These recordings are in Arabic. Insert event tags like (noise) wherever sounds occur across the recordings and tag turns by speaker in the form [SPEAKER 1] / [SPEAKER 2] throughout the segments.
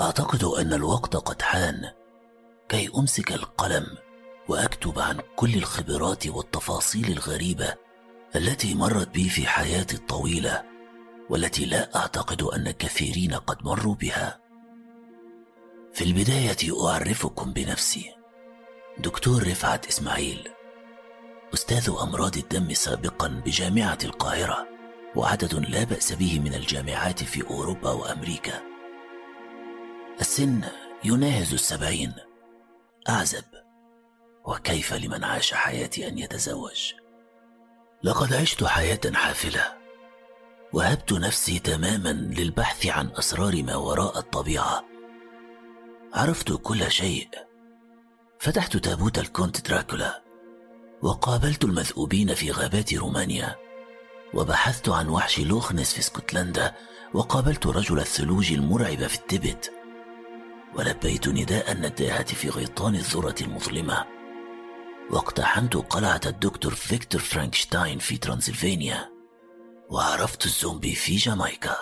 [SPEAKER 1] أعتقد أن الوقت قد حان. كي أمسك القلم وأكتب عن كل الخبرات والتفاصيل الغريبة التي مرت بي في حياتي الطويلة والتي لا أعتقد أن كثيرين قد مروا بها. في البداية أعرفكم بنفسي. دكتور رفعت إسماعيل أستاذ أمراض الدم سابقا بجامعة القاهرة وعدد لا بأس به من الجامعات في أوروبا وأمريكا. السن يناهز السبعين. أعزب وكيف لمن عاش حياتي أن يتزوج؟ لقد عشت حياة حافلة وهبت نفسي تماما للبحث عن أسرار ما وراء الطبيعة. عرفت كل شيء. فتحت تابوت الكونت دراكولا وقابلت المذؤوبين في غابات رومانيا وبحثت عن وحش لوخ نس في اسكتلندا وقابلت رجل الثلوج المرعب في التبت. ولبيت نداء النداهة في غيطان الذرة المظلمة. واقتحمت قلعة الدكتور فيكتور فرانكشتاين في ترانسلفانيا. وعرفت الزومبي في جامايكا.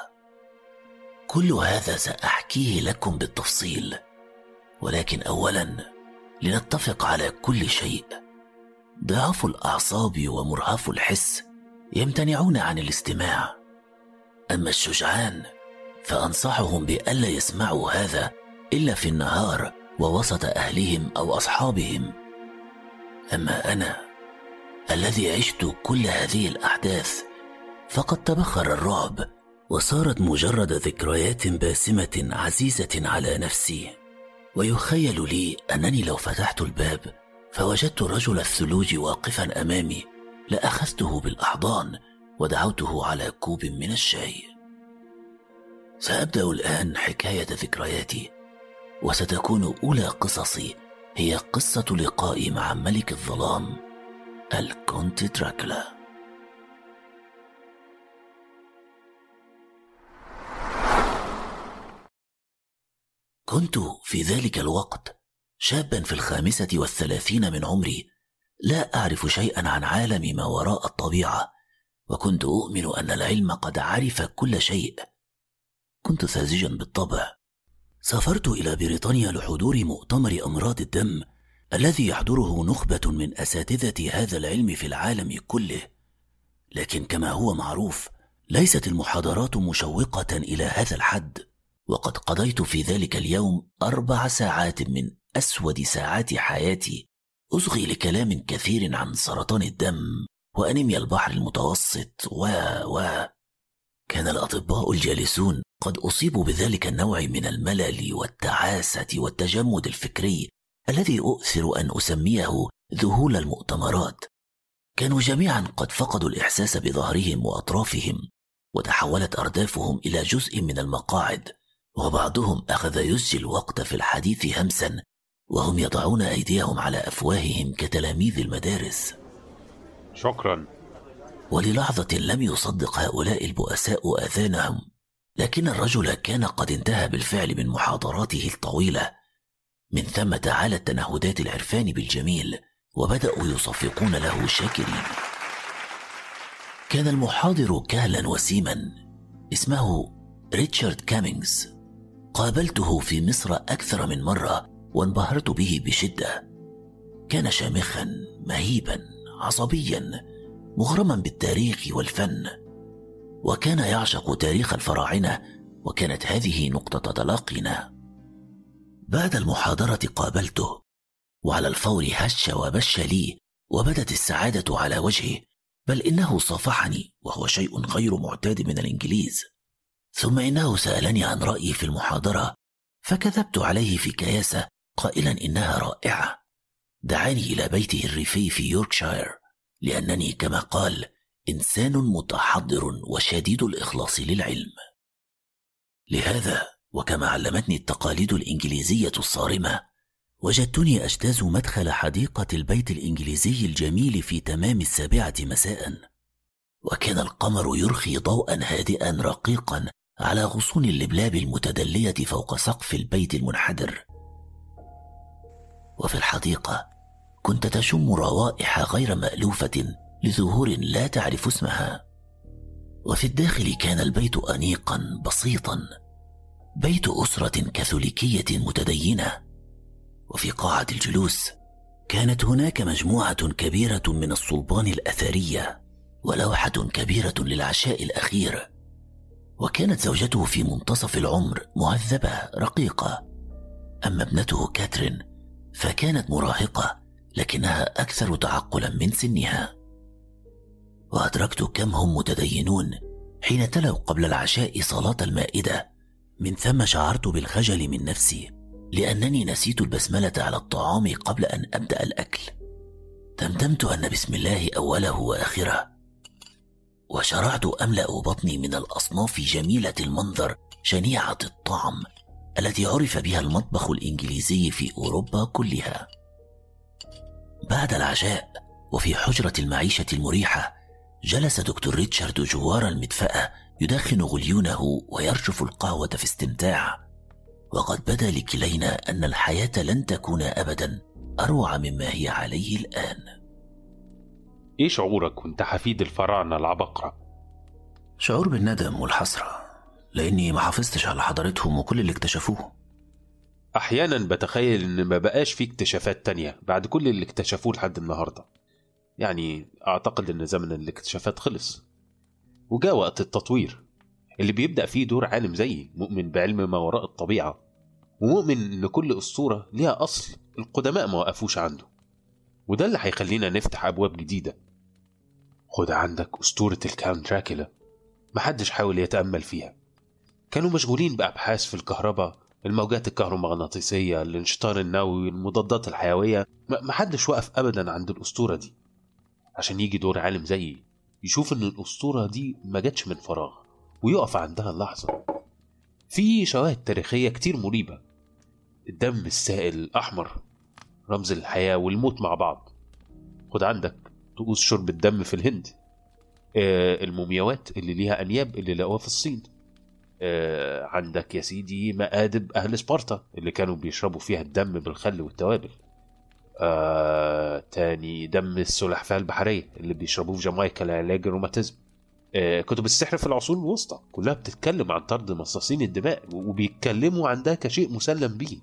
[SPEAKER 1] كل هذا سأحكيه لكم بالتفصيل. ولكن أولا لنتفق على كل شيء. ضعاف الأعصاب ومرهف الحس يمتنعون عن الاستماع. أما الشجعان فأنصحهم بألا يسمعوا هذا إلا في النهار ووسط أهلهم أو أصحابهم. أما أنا الذي عشت كل هذه الأحداث فقد تبخر الرعب وصارت مجرد ذكريات باسمة عزيزة على نفسي. ويخيل لي أنني لو فتحت الباب فوجدت رجل الثلوج واقفا أمامي لأخذته بالأحضان ودعوته على كوب من الشاي. سأبدأ الآن حكاية ذكرياتي وستكون أولى قصصي هي قصة لقائي مع ملك الظلام الكونت دراكولا. كنت في ذلك الوقت شابا في الخامسة والثلاثين من عمري لا أعرف شيئا عن عالم ما وراء الطبيعة وكنت أؤمن أن العلم قد عرف كل شيء. كنت ساذجا بالطبع سافرت إلى بريطانيا لحضور مؤتمر أمراض الدم الذي يحضره نخبة من أساتذة هذا العلم في العالم كله. لكن كما هو معروف ليست المحاضرات مشوقة إلى هذا الحد. وقد قضيت في ذلك اليوم أربع ساعات من أسود ساعات حياتي أصغي لكلام كثير عن سرطان الدم وأنيميا البحر المتوسط و و كان الأطباء الجالسون قد أصيبوا بذلك النوع من الملل والتعاسة والتجمد الفكري الذي أؤثر أن أسميه ذهول المؤتمرات. كانوا جميعا قد فقدوا الإحساس بظهرهم وأطرافهم وتحولت أردافهم إلى جزء من المقاعد وبعضهم أخذ يسجي الوقت في الحديث همسا وهم يضعون أيديهم على أفواههم كتلاميذ المدارس.
[SPEAKER 2] شكرا.
[SPEAKER 1] وللحظة لم يصدق هؤلاء البؤساء آذانهم. لكن الرجل كان قد انتهى بالفعل من محاضراته الطويلة من ثم تعالت تنهدات العرفان بالجميل وبدأوا يصفقون له شاكرين. كان المحاضر كهلا وسيما اسمه ريتشارد كامينغز. قابلته في مصر أكثر من مرة وانبهرت به بشدة. كان شامخا مهيبا عصبيا مغرما بالتاريخ والفن. وكان يعشق تاريخ الفراعنة وكانت هذه نقطة تلاقينا. بعد المحاضرة قابلته وعلى الفور هش وبش لي وبدت السعادة على وجهه بل إنه صافحني وهو شيء غير معتاد من الإنجليز. ثم إنه سألني عن رأيي في المحاضرة فكذبت عليه في كياسة قائلا إنها رائعة. دعاني إلى بيته الريفي في يوركشاير لأنني كما قال إنسان متحضر وشديد الإخلاص للعلم. لهذا وكما علمتني التقاليد الإنجليزية الصارمة وجدتني أجتاز مدخل حديقة البيت الإنجليزي الجميل في تمام السابعة مساء. وكان القمر يرخي ضوءا هادئا رقيقا على غصون اللبلاب المتدلية فوق سقف البيت المنحدر. وفي الحديقة كنت تشم روائح غير مألوفة لزهور لا تعرف اسمها. وفي الداخل كان البيت أنيقا بسيطا بيت أسرة كاثوليكية متدينة. وفي قاعة الجلوس كانت هناك مجموعة كبيرة من الصلبان الأثرية ولوحة كبيرة للعشاء الأخير. وكانت زوجته في منتصف العمر مهذبة رقيقة. أما ابنته كاترين فكانت مراهقة لكنها أكثر تعقلا من سنها. وأدركت كم هم متدينون حين تلوا قبل العشاء صلاة المائدة. من ثم شعرت بالخجل من نفسي لأنني نسيت البسملة على الطعام قبل أن أبدأ الأكل. تمتمت أن بسم الله أوله وآخره. وشرعت أملأ بطني من الأصناف جميلة المنظر شنيعة الطعم التي عرف بها المطبخ الإنجليزي في أوروبا كلها. بعد العشاء وفي حجرة المعيشة المريحة جلس دكتور ريتشارد جوار المدفأة يدخن غليونه ويرشف القهوة في استمتاع. وقد بدا لكلينا أن الحياة لن تكون أبدا أروع مما هي عليه الآن.
[SPEAKER 3] إيه شعورك وانت حفيد الفراعنة العبقرة؟
[SPEAKER 1] شعور بالندم والحسرة لأني ما حافظتش على حضارتهم وكل اللي اكتشفوه.
[SPEAKER 3] أحيانا بتخيل إن ما بقاش في اكتشافات تانية بعد كل اللي اكتشفوه لحد النهاردة. يعني أعتقد إن زمن الاكتشافات خلص. وجاء وقت التطوير اللي بيبدأ فيه دور عالم زيي مؤمن بعلم ما وراء الطبيعة ومؤمن إن كل أسطورة ليها أصل القدماء ما وقفوش عنده. وده اللي هيخلينا نفتح أبواب جديدة. خد عندك أسطورة الكاونت دراكولا محدش حاول يتأمل فيها. كانوا مشغولين بأبحاث في الكهرباء الموجات الكهرومغناطيسية الإنشطار النووي المضادات الحيوية محدش وقف أبدا عند الأسطورة دي. عشان يجي دور عالم زيي يشوف إن الأسطورة دي ما جاتش من فراغ ويقف عندها اللحظة في شواهد تاريخية كتير مريبة. الدم السائل الأحمر رمز الحياة والموت مع بعض. خد عندك طقوس شرب الدم في الهند. آه، المومياوات اللي ليها أنياب اللي لقوها في الصين. آه، عندك يا سيدي مآدب أهل سبارتا اللي كانوا بيشربوا فيها الدم بالخل والتوابل. آه، تاني دم السلحفاة البحرية اللي بيشربوه في جامايكا لعلاج الروماتيزم. آه، كتب السحر في العصور الوسطى كلها بتتكلم عن طرد مصاصين الدماء وبيتكلموا عن ده كشيء مسلم به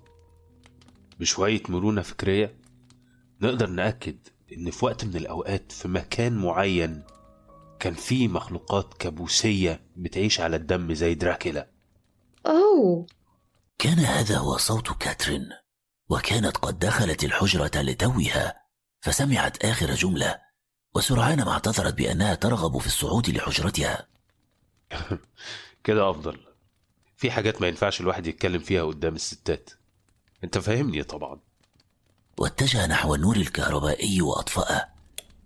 [SPEAKER 3] بشوية مرونة فكرية نقدر نأكد إن في وقت من الأوقات في مكان معين كان في مخلوقات كابوسية بتعيش على الدم زي دراكولا
[SPEAKER 4] أوه.
[SPEAKER 1] كان هذا هو صوت كاترين. وكانت قد دخلت الحجرة لتوها فسمعت آخر جملة وسرعان ما اعتذرت بأنها ترغب في الصعود لحجرتها. (laughs)
[SPEAKER 3] كده أفضل. في حاجات ما ينفعش الواحد يتكلم فيها قدام الستات. أنت فاهمني طبعا.
[SPEAKER 1] واتجه نحو النور الكهربائي وأطفأه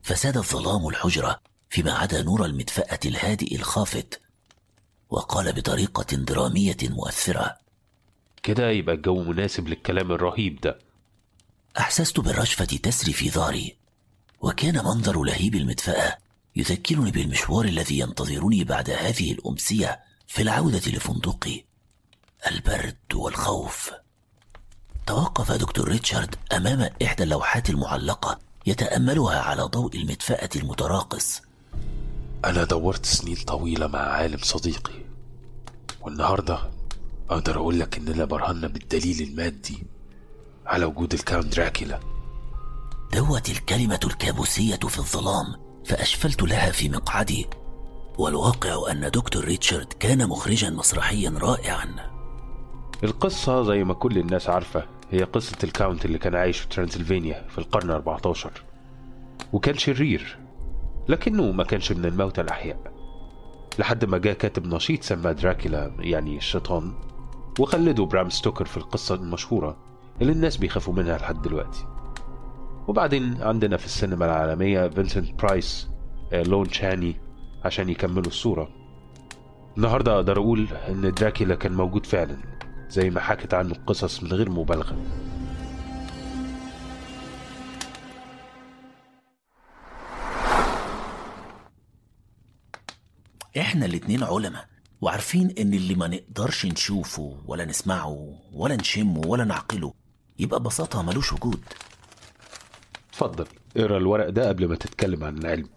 [SPEAKER 1] فساد الظلام الحجرة فيما عدا نور المدفأة الهادئ الخافت وقال بطريقة درامية مؤثرة.
[SPEAKER 3] كده يبقى الجو مناسب للكلام الرهيب ده.
[SPEAKER 1] أحسست بالرجفة تسري في ظهري وكان منظر لهيب المدفأة يذكرني بالمشوار الذي ينتظرني بعد هذه الأمسية في العودة لفندقي. البرد والخوف. توقف دكتور ريتشارد أمام إحدى اللوحات المعلقة يتأملها على ضوء المدفأة المتراقص.
[SPEAKER 3] أنا دورت سنين طويلة مع عالم صديقي والنهاردة أقدر أقول لك إننا برهنا بالدليل المادي على وجود الكاونت دراكولا.
[SPEAKER 1] دوت الكلمة الكابوسية في الظلام فأجفلت لها في مقعدي. والواقع أن دكتور ريتشارد كان مخرجا مسرحيا رائعا.
[SPEAKER 3] القصة زي ما كل الناس عارفة هي قصة الكاونت اللي كان عايش في ترانسلفانيا في القرن 14 وكان شرير لكنه ما كانش من الموتى الأحياء. لحد ما جاء كاتب نشيط سماه دراكولا يعني الشيطان وخلده برام ستوكر في القصة المشهورة اللي الناس بيخافوا منها لحد دلوقتي. وبعدين عندنا في السينما العالمية فينسنت برايس آه، لون تشاني عشان يكملوا الصورة. النهاردة أقدر أقول إن دراكولا كان موجود فعلا زي ما حكت عنه القصص من غير مبالغة.
[SPEAKER 1] إحنا الاتنين علماء. وعارفين إن اللي ما نقدرش نشوفه ولا نسمعه ولا نشمه ولا نعقله يبقى ببساطة ملوش وجود.
[SPEAKER 3] اتفضل اقرأ الورق ده قبل ما تتكلم عن العلم.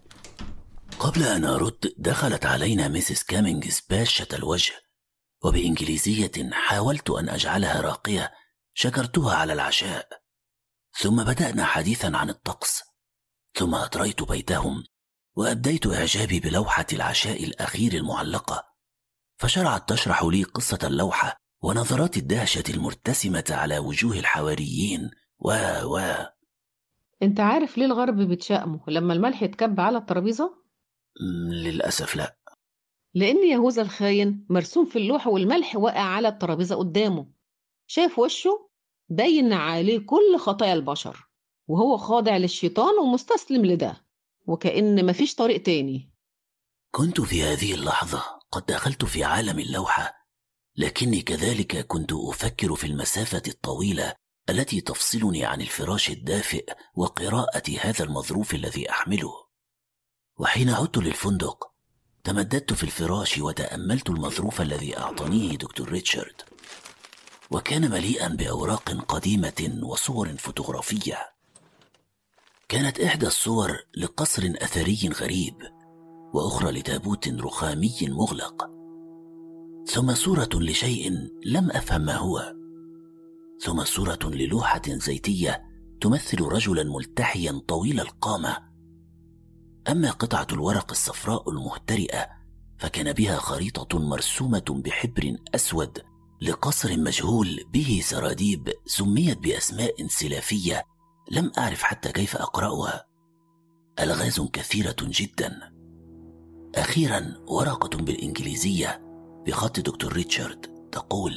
[SPEAKER 1] قبل أن أرد دخلت علينا ميسيس كامينجز باشة الوجه وبإنجليزية حاولت أن أجعلها راقية شكرتها على العشاء. ثم بدأنا حديثا عن الطقس. ثم أطريت بيتهم وأبديت إعجابي بلوحة العشاء الأخير المعلقة. فشرعت تشرح لي قصة اللوحة ونظرات الدهشة المرتسمة على وجوه الحواريين. و و.
[SPEAKER 5] انت عارف ليه الغرب بيتشائموا لما الملح يتكب على الترابيزة؟
[SPEAKER 1] للأسف لا.
[SPEAKER 5] لأن يهوذا الخاين مرسوم في اللوحة والملح واقع على الترابيزة قدامه. شاف وشه؟ باين عليه كل خطايا البشر وهو خاضع للشيطان ومستسلم لده وكأن مفيش طريق تاني.
[SPEAKER 1] كنت في هذه اللحظة قد دخلت في عالم اللوحة لكني كذلك كنت أفكر في المسافة الطويلة التي تفصلني عن الفراش الدافئ وقراءة هذا المظروف الذي أحمله. وحين عدت للفندق تمددت في الفراش وتأملت المظروف الذي أعطانيه دكتور ريتشارد. وكان مليئا بأوراق قديمة وصور فوتوغرافية. كانت إحدى الصور لقصر أثري غريب. وأخرى لتابوت رخامي مغلق. ثم صورة لشيء لم أفهم ما هو. ثم صورة للوحة زيتية تمثل رجلا ملتحيا طويل القامة. أما قطعة الورق الصفراء المهترئة فكان بها خريطة مرسومة بحبر أسود لقصر مجهول به سراديب سميت بأسماء سلافية لم أعرف حتى كيف أقرأها. ألغاز كثيرة جدا. أخيرا ورقة بالإنجليزية بخط دكتور ريتشارد تقول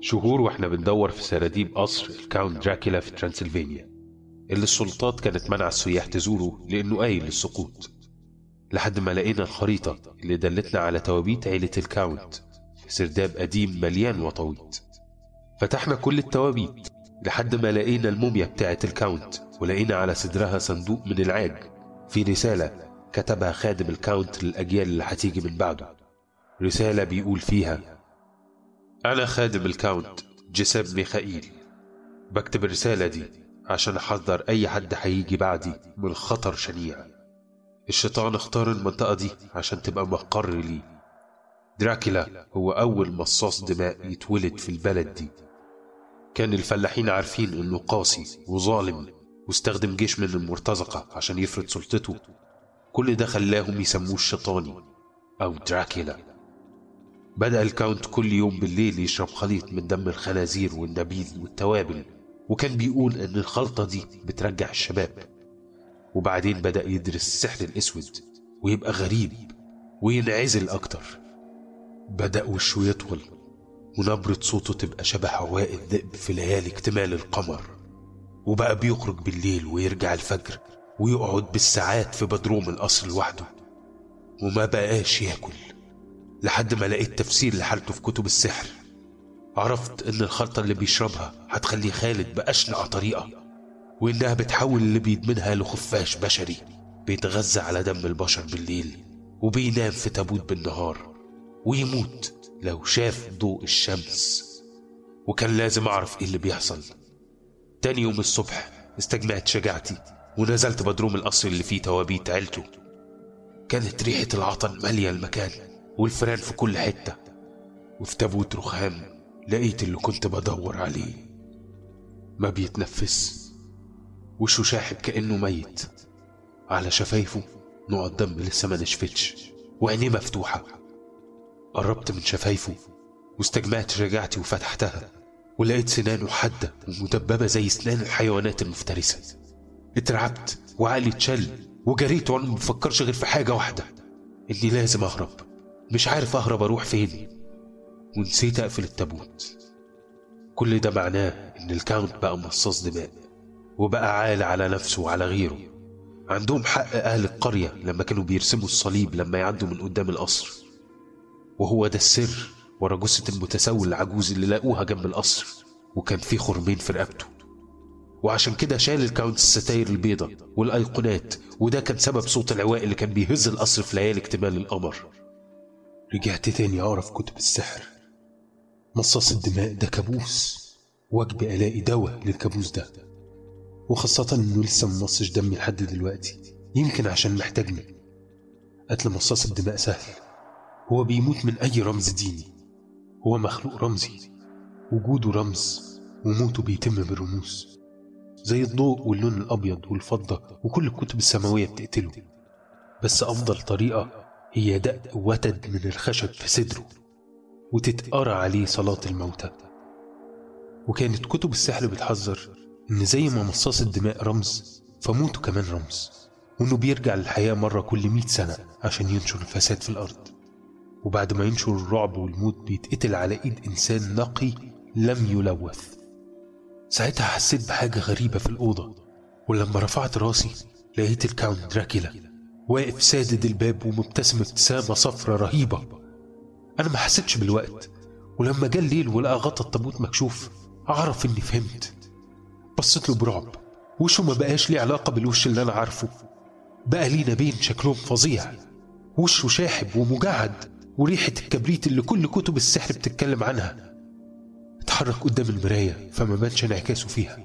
[SPEAKER 3] شهور وإحنا بندور في سراديب قصر الكاونت دراكولا في ترانسلفانيا اللي السلطات كانت منع السياح تزوره لأنه آيل للسقوط. لحد ما لقينا الخريطة اللي دلتنا على توابيت عيلة الكاونت في سرداب قديم مليان وطاويط فتحنا كل التوابيت لحد ما لقينا الموميا بتاعة الكاونت ولقينا على صدرها صندوق من العاج في رسالة كتبها خادم الكاونت للأجيال اللي هتيجي من بعده. رسالة بيقول فيها أنا خادم الكاونت جساب ميخائيل. بكتب الرسالة دي عشان أحذر أي حد هيجي بعدي من خطر شنيع. الشيطان اختار المنطقة دي عشان تبقى مقر ليه دراكولا هو أول مصاص دماء يتولد في البلد دي. كان الفلاحين عارفين إنه قاسي وظالم واستخدم جيش من المرتزقة عشان يفرض سلطته. كل ده خلاهم يسموه الشيطاني أو دراكولا بدأ الكاونت كل يوم بالليل يشرب خليط من دم الخنازير والنبيذ والتوابل وكان بيقول إن الخلطة دي بترجع الشباب. وبعدين بدأ يدرس السحر الأسود ويبقى غريب وينعزل أكتر. بدأ وشه يطول ونبرة صوته تبقى شبه عواء الذئب في ليالي اكتمال القمر. وبقى بيخرج بالليل ويرجع الفجر ويقعد بالساعات في بدروم القصر لوحده وما بقاش ياكل لحد ما لقيت تفسير لحالته في كتب السحر. عرفت إن الخلطة اللي بيشربها هتخليه خالد بأشنع طريقة وإنها بتحول اللي بيدمنها لخفاش بشري. بيتغذى على دم البشر بالليل وبينام في تابوت بالنهار ويموت لو شاف ضوء الشمس. وكان لازم أعرف إيه اللي بيحصل. تاني يوم الصبح استجمعت شجاعتي ونزلت بدروم القصر اللي فيه توابيت عيلته. كانت ريحة العطن مالية المكان والفيران في كل حتة. وفي تابوت رخام لقيت اللي كنت بدور عليه. ما بيتنفس وشه شاحب كأنه ميت. على شفايفه نقط دم لسه ما نشفتش وعينيه مفتوحة. قربت من شفايفه واستجمعت شجاعتي وفتحتها ولقيت سنانه حادة ومدببة زي سنان الحيوانات المفترسة. اترعبت وعقلي اتشل وجريت وأنا ما بفكرش غير في حاجة واحدة إني لازم أهرب. مش عارف أهرب أروح فين. ونسيت أقفل التابوت. كل ده معناه إن الكاونت بقى مصاص دماء وبقى عار على نفسه وعلى غيره. عندهم حق أهل القرية لما كانوا بيرسموا الصليب لما يعدوا من قدام القصر. وهو ده السر ورا جثة المتسول العجوز اللي لقوها جنب القصر وكان فيه خرمين في رقبته. وعشان كده شال الكاونت الستاير البيضة والأيقونات وده كان سبب صوت العواء اللي كان بيهز القصر في ليالي اكتمال القمر. رجعت تاني أقرأ في كتب السحر. مصاص الدماء ده كابوس واجبي ألاقي دواء للكابوس ده. وخاصة إنه لسه ممصش دمي لحد دلوقتي يمكن عشان محتاجني. قتل مصاص الدماء سهل. هو بيموت من أي رمز ديني. هو مخلوق رمزي. وجوده رمز وموته بيتم بالرموز. زي الضوء واللون الأبيض والفضة وكل الكتب السماوية بتقتله. بس أفضل طريقة هي دق وتد من الخشب في صدره وتتقرأ عليه صلاة الموتى. وكانت كتب السحر بتحذر إن زي ما مصاص الدماء رمز فموته كمان رمز. وإنه بيرجع للحياة مرة كل مئة سنة عشان ينشر الفساد في الأرض. وبعد ما ينشر الرعب والموت بيتقتل على إيد إنسان نقي لم يلوث. ساعتها حسيت بحاجة غريبة في الأوضة ولما رفعت راسي لقيت الكاونت دراكيلا واقف سادد الباب ومبتسم ابتسامة صفرة رهيبة. أنا ما حسيتش بالوقت ولما جه الليل ولقى غطا التابوت مكشوف عرف إني فهمت. بصيت له برعب وشه ما بقاش ليه علاقة بالوش اللي أنا عارفه. بقى لينا بين شكلهم فظيع وشه شاحب ومجعد وريحة الكبريت اللي كل كتب السحر بتتكلم عنها. اتحرك قدام المراية فما بانش انعكاسه فيها.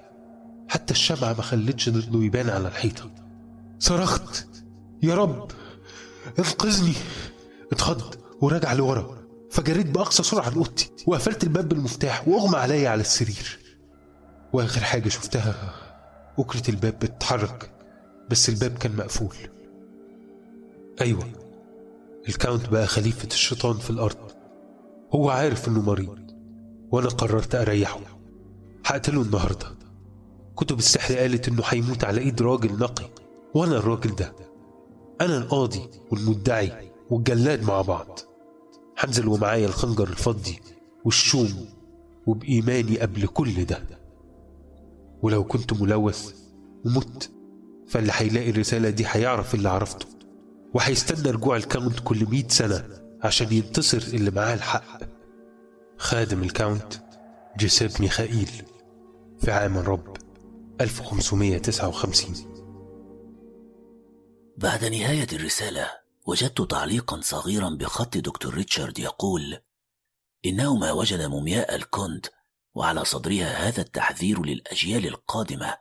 [SPEAKER 3] حتى الشمعة ما خلتش ضده يبان على الحيطة. صرخت يا رب انقذني. اتخض ورجع لورا. فجريت بأقصى سرعة لأوضتي وقفلت الباب بالمفتاح وأغمى عليا على السرير. وآخر حاجة شفتها أكرة الباب بتتحرك بس الباب كان مقفول. أيوة الكاونت بقى خليفة الشيطان في الأرض. هو عارف إنه مريض. وأنا قررت أريحه. هقتله النهاردة كتب السحر قالت إنه هيموت على إيد راجل نقي وأنا الراجل ده. أنا القاضي والمدعي والجلاد مع بعض. هنزل ومعايا الخنجر الفضي والشوم وبإيماني قبل كل ده. ولو كنت ملوث ومت فاللي هيلاقي الرسالة دي هيعرف اللي عرفته. وهيستنى رجوع الكاونت كل مئة سنة عشان ينتصر اللي معاه الحق. خادم الكاونت جيسيب ميخائيل في عام الرب 1559
[SPEAKER 1] بعد نهاية الرسالة وجدت تعليقا صغيرا بخط دكتور ريتشارد يقول إنهما وجدا مومياء الكونت وعلى صدرها هذا التحذير للأجيال القادمة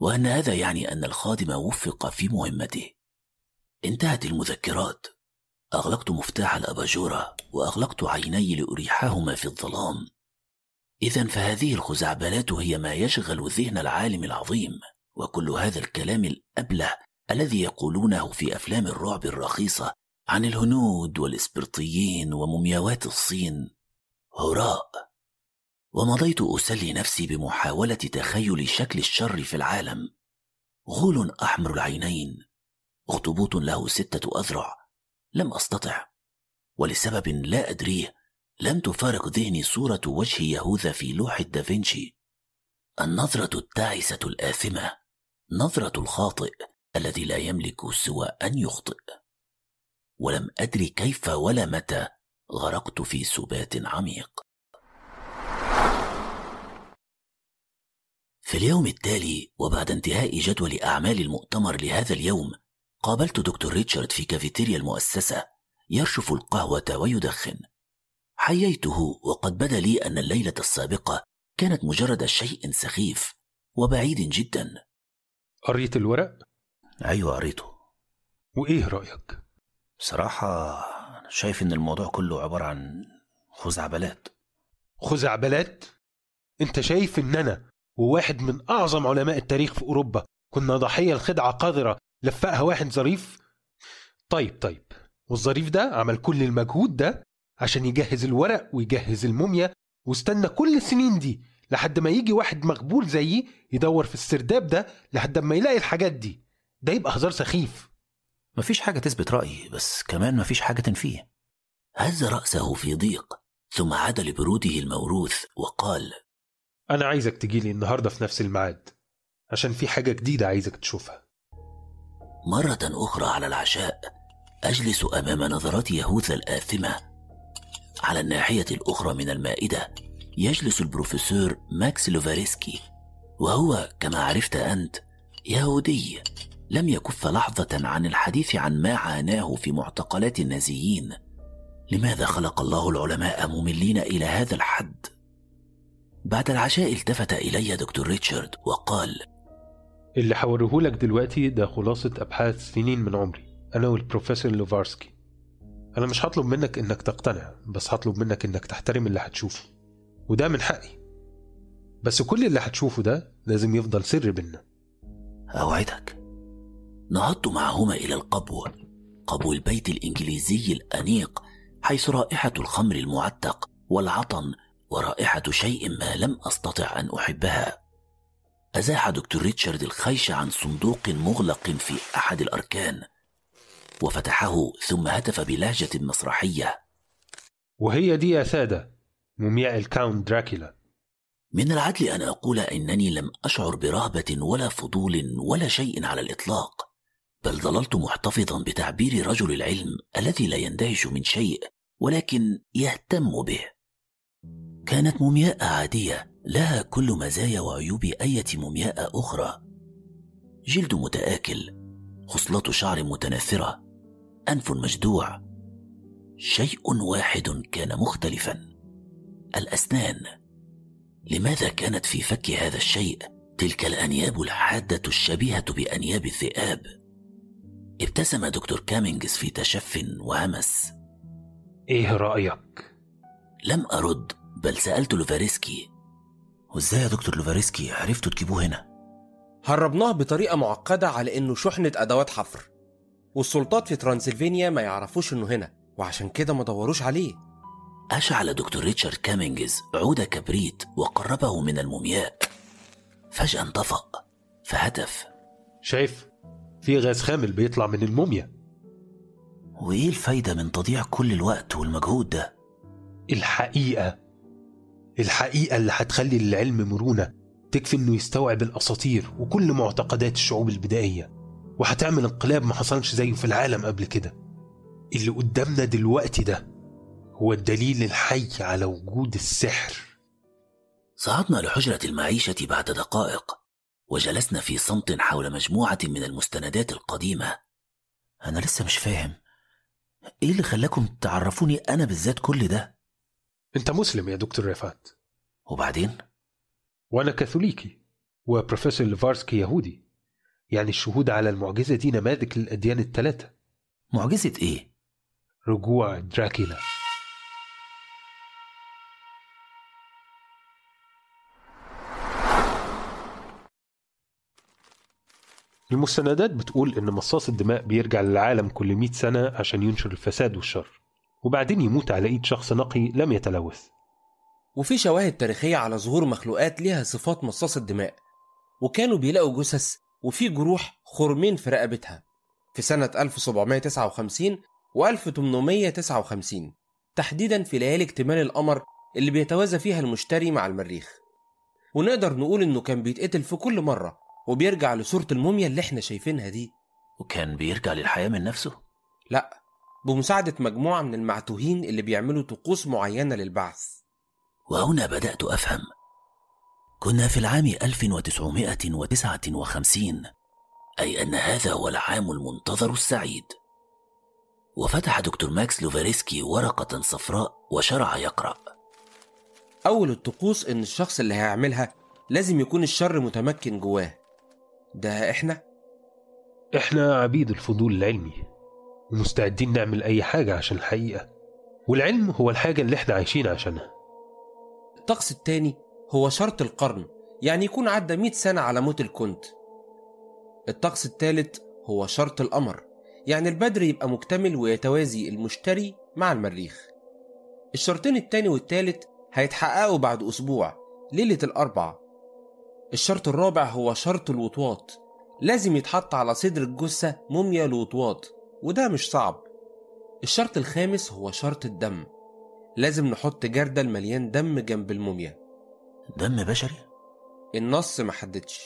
[SPEAKER 1] وأن هذا يعني أن الخادم وفق في مهمته. انتهت المذكرات. أغلقت مفتاح الأباجورة وأغلقت عيني لأريحهما في الظلام. إذا فهذه الخزعبلات هي ما يشغل ذهن العالم العظيم وكل هذا الكلام الأبلة الذي يقولونه في أفلام الرعب الرخيصة عن الهنود والإسبرطيين ومومياوات الصين. هراء! ومضيت أسلي نفسي بمحاولة تخيل شكل الشر في العالم. غول أحمر العينين. أخطبوط له ستة أذرع. لم أستطع. ولسبب لا أدريه لم تفارق ذهني صورة وجه يهوذا في لوحة دافنشي النظرة التعسة الآثمة نظرة الخاطئ الذي لا يملك سوى أن يخطئ. ولم أدري كيف ولا متى غرقت في سبات عميق. في اليوم التالي وبعد انتهاء جدول أعمال المؤتمر لهذا اليوم قابلت دكتور ريتشارد في كافيتيريا المؤسسة يرشف القهوة ويدخن. حييته وقد بدا لي أن الليلة السابقة كانت مجرد شيء سخيف وبعيد جدا.
[SPEAKER 3] قريت الورق؟
[SPEAKER 1] أيوة قريته.
[SPEAKER 3] وإيه رأيك؟
[SPEAKER 1] صراحة أنا شايف إن الموضوع كله عبارة عن خزعبلات.
[SPEAKER 3] خزعبلات؟ أنت شايف إن أنا وواحد من أعظم علماء التاريخ في أوروبا كنا ضحية لخدعة قذرة لفقها واحد ظريف؟ طيب طيب. والظريف ده عمل كل المجهود ده عشان يجهز الورق ويجهز الموميا واستنى كل السنين دي لحد ما يجي واحد مغبول زيي يدور في السرداب ده لحد ما يلاقي الحاجات دي. ده يبقى هزار سخيف.
[SPEAKER 1] مفيش حاجة تثبت رأيي بس كمان مفيش حاجة تنفيه. هز رأسه في ضيق ثم عاد لبروده الموروث وقال
[SPEAKER 3] أنا عايزك تجيلي النهاردة في نفس الميعاد عشان في حاجة جديدة عايزك تشوفها.
[SPEAKER 1] مرة أخرى على العشاء أجلس أمام نظرات يهوذا الآثمة. على الناحية الأخرى من المائدة يجلس البروفيسور ماكس لوفاريسكي. وهو كما عرفت أنت يهودي لم يكف لحظة عن الحديث عن ما عاناه في معتقلات النازيين. لماذا خلق الله العلماء مملين إلى هذا الحد؟ بعد العشاء التفت إلي دكتور ريتشارد وقال
[SPEAKER 3] اللي هوريهولك دلوقتي ده خلاصة أبحاث سنين من عمري. أنا والبروفيسور لوفارسكي. أنا مش هطلب منك إنك تقتنع بس هطلب منك إنك تحترم اللي هتشوفه. وده من حقي. بس كل اللي هتشوفه ده لازم يفضل سر بينا
[SPEAKER 1] أوعدك. نهضت معهما إلى القبو قبو البيت الإنجليزي الأنيق حيث رائحة الخمر المعتق والعطن ورائحة شيء ما لم أستطع أن أحبها. أزاح دكتور ريتشارد الخيش عن صندوق مغلق في أحد الأركان وفتحه ثم هتف بلهجة مسرحية.
[SPEAKER 3] وهي دي يا سادة مومياء الكاونت دراكولا
[SPEAKER 1] من العدل أن أقول إنني لم أشعر برهبة ولا فضول ولا شيء على الإطلاق بل ظللت محتفظا بتعبير رجل العلم الذي لا يندهش من شيء ولكن يهتم به. كانت مومياء عادية لها كل مزايا وعيوب أية مومياء أخرى. جلد متآكل خصلة شعر متناثرة أنف مجدوع. شيء واحد كان مختلفا. الأسنان. لماذا كانت في فك هذا الشيء تلك الأنياب الحادة الشبيهة بأنياب الذئاب؟ ابتسم دكتور كامينجز في تشف وهمس.
[SPEAKER 3] إيه رأيك؟
[SPEAKER 1] لم أرد. بل سألت لوفاريسكي. وإزاي يا دكتور لوفاريسكي؟ عرفتوا تجيبوه هنا؟
[SPEAKER 6] هربناه بطريقة معقدة على إنه شحنة أدوات حفر. والسلطات في ترانسلفانيا ما يعرفوش إنه هنا وعشان كده ما دوروش عليه.
[SPEAKER 1] أشعل دكتور ريتشارد كامينجز عود كبريت وقربه من المومياء. فجأة انطفأ فهتف.
[SPEAKER 3] شايف؟ في غاز خامل بيطلع من الموميا.
[SPEAKER 1] وإيه الفايدة من تضييع كل الوقت والمجهود ده؟
[SPEAKER 3] الحقيقة الحقيقة اللي هتخلي للعلم مرونة تكفي إنه يستوعب الأساطير وكل معتقدات الشعوب البدائية. وهتعمل انقلاب ما حصلش زيه في العالم قبل كده. اللي قدامنا دلوقتي ده هو الدليل الحي على وجود السحر.
[SPEAKER 1] صعدنا لحجرة المعيشة بعد دقائق وجلسنا في صمت حول مجموعة من المستندات القديمة. أنا لسه مش فاهم إيه اللي خلاكم تعرفوني أنا بالذات كل ده؟
[SPEAKER 3] أنت مسلم يا دكتور رفعت.
[SPEAKER 1] وبعدين؟
[SPEAKER 3] وأنا كاثوليكي وبروفيسور ليفارسكي يهودي. يعني الشهود على المعجزة دي نماذج للأديان الثلاثة؟
[SPEAKER 1] معجزة إيه؟
[SPEAKER 3] رجوع دراكولا المستندات بتقول إن مصاص الدماء بيرجع للعالم كل 100 سنة عشان ينشر الفساد والشر. وبعدين يموت على إيد شخص نقي لم يتلوث.
[SPEAKER 6] وفي شواهد تاريخية على ظهور مخلوقات ليها صفات مصاص الدماء وكانوا بيلاقوا جثث وفي جروح خرمين في رقبتها في سنة 1759 و 1859 تحديدا في ليالي اكتمال القمر اللي بيتوازى فيها المشتري مع المريخ. ونقدر نقول إنه كان بيتقتل في كل مرة وبيرجع لصورة الموميا اللي إحنا شايفينها دي.
[SPEAKER 1] وكان بيرجع للحياة من نفسه؟
[SPEAKER 6] لا. بمساعدة مجموعة من المعتوهين اللي بيعملوا طقوس معينة للبعث.
[SPEAKER 1] وهنا بدأت أفهم. كنا في العام 1959 أي أن هذا هو العام المنتظر السعيد. وفتح دكتور ماكس لوفاريسكي ورقة صفراء وشرع يقرأ.
[SPEAKER 6] أول الطقوس إن الشخص اللي هيعملها لازم يكون الشر متمكن جواه. ده إحنا؟
[SPEAKER 3] إحنا عبيد الفضول العلمي. ومستعدين نعمل أي حاجة عشان الحقيقة. والعلم هو الحاجة اللي إحنا عايشين عشانها.
[SPEAKER 6] الطقس التاني هو شرط القرن يعني يكون عدى 100 سنة على موت الكنت. الطقس التالت هو شرط القمر يعني البدر يبقى مكتمل ويتوازي المشتري مع المريخ. الشرطين التاني والتالت هيتحققوا بعد أسبوع ليلة الأربع الشرط الرابع هو شرط الوطواط لازم يتحط على صدر الجثة موميا الوطواط. وده مش صعب. الشرط الخامس هو شرط الدم. لازم نحط جردل مليان دم جنب الموميا.
[SPEAKER 1] دم بشري؟
[SPEAKER 6] النص ما حددش.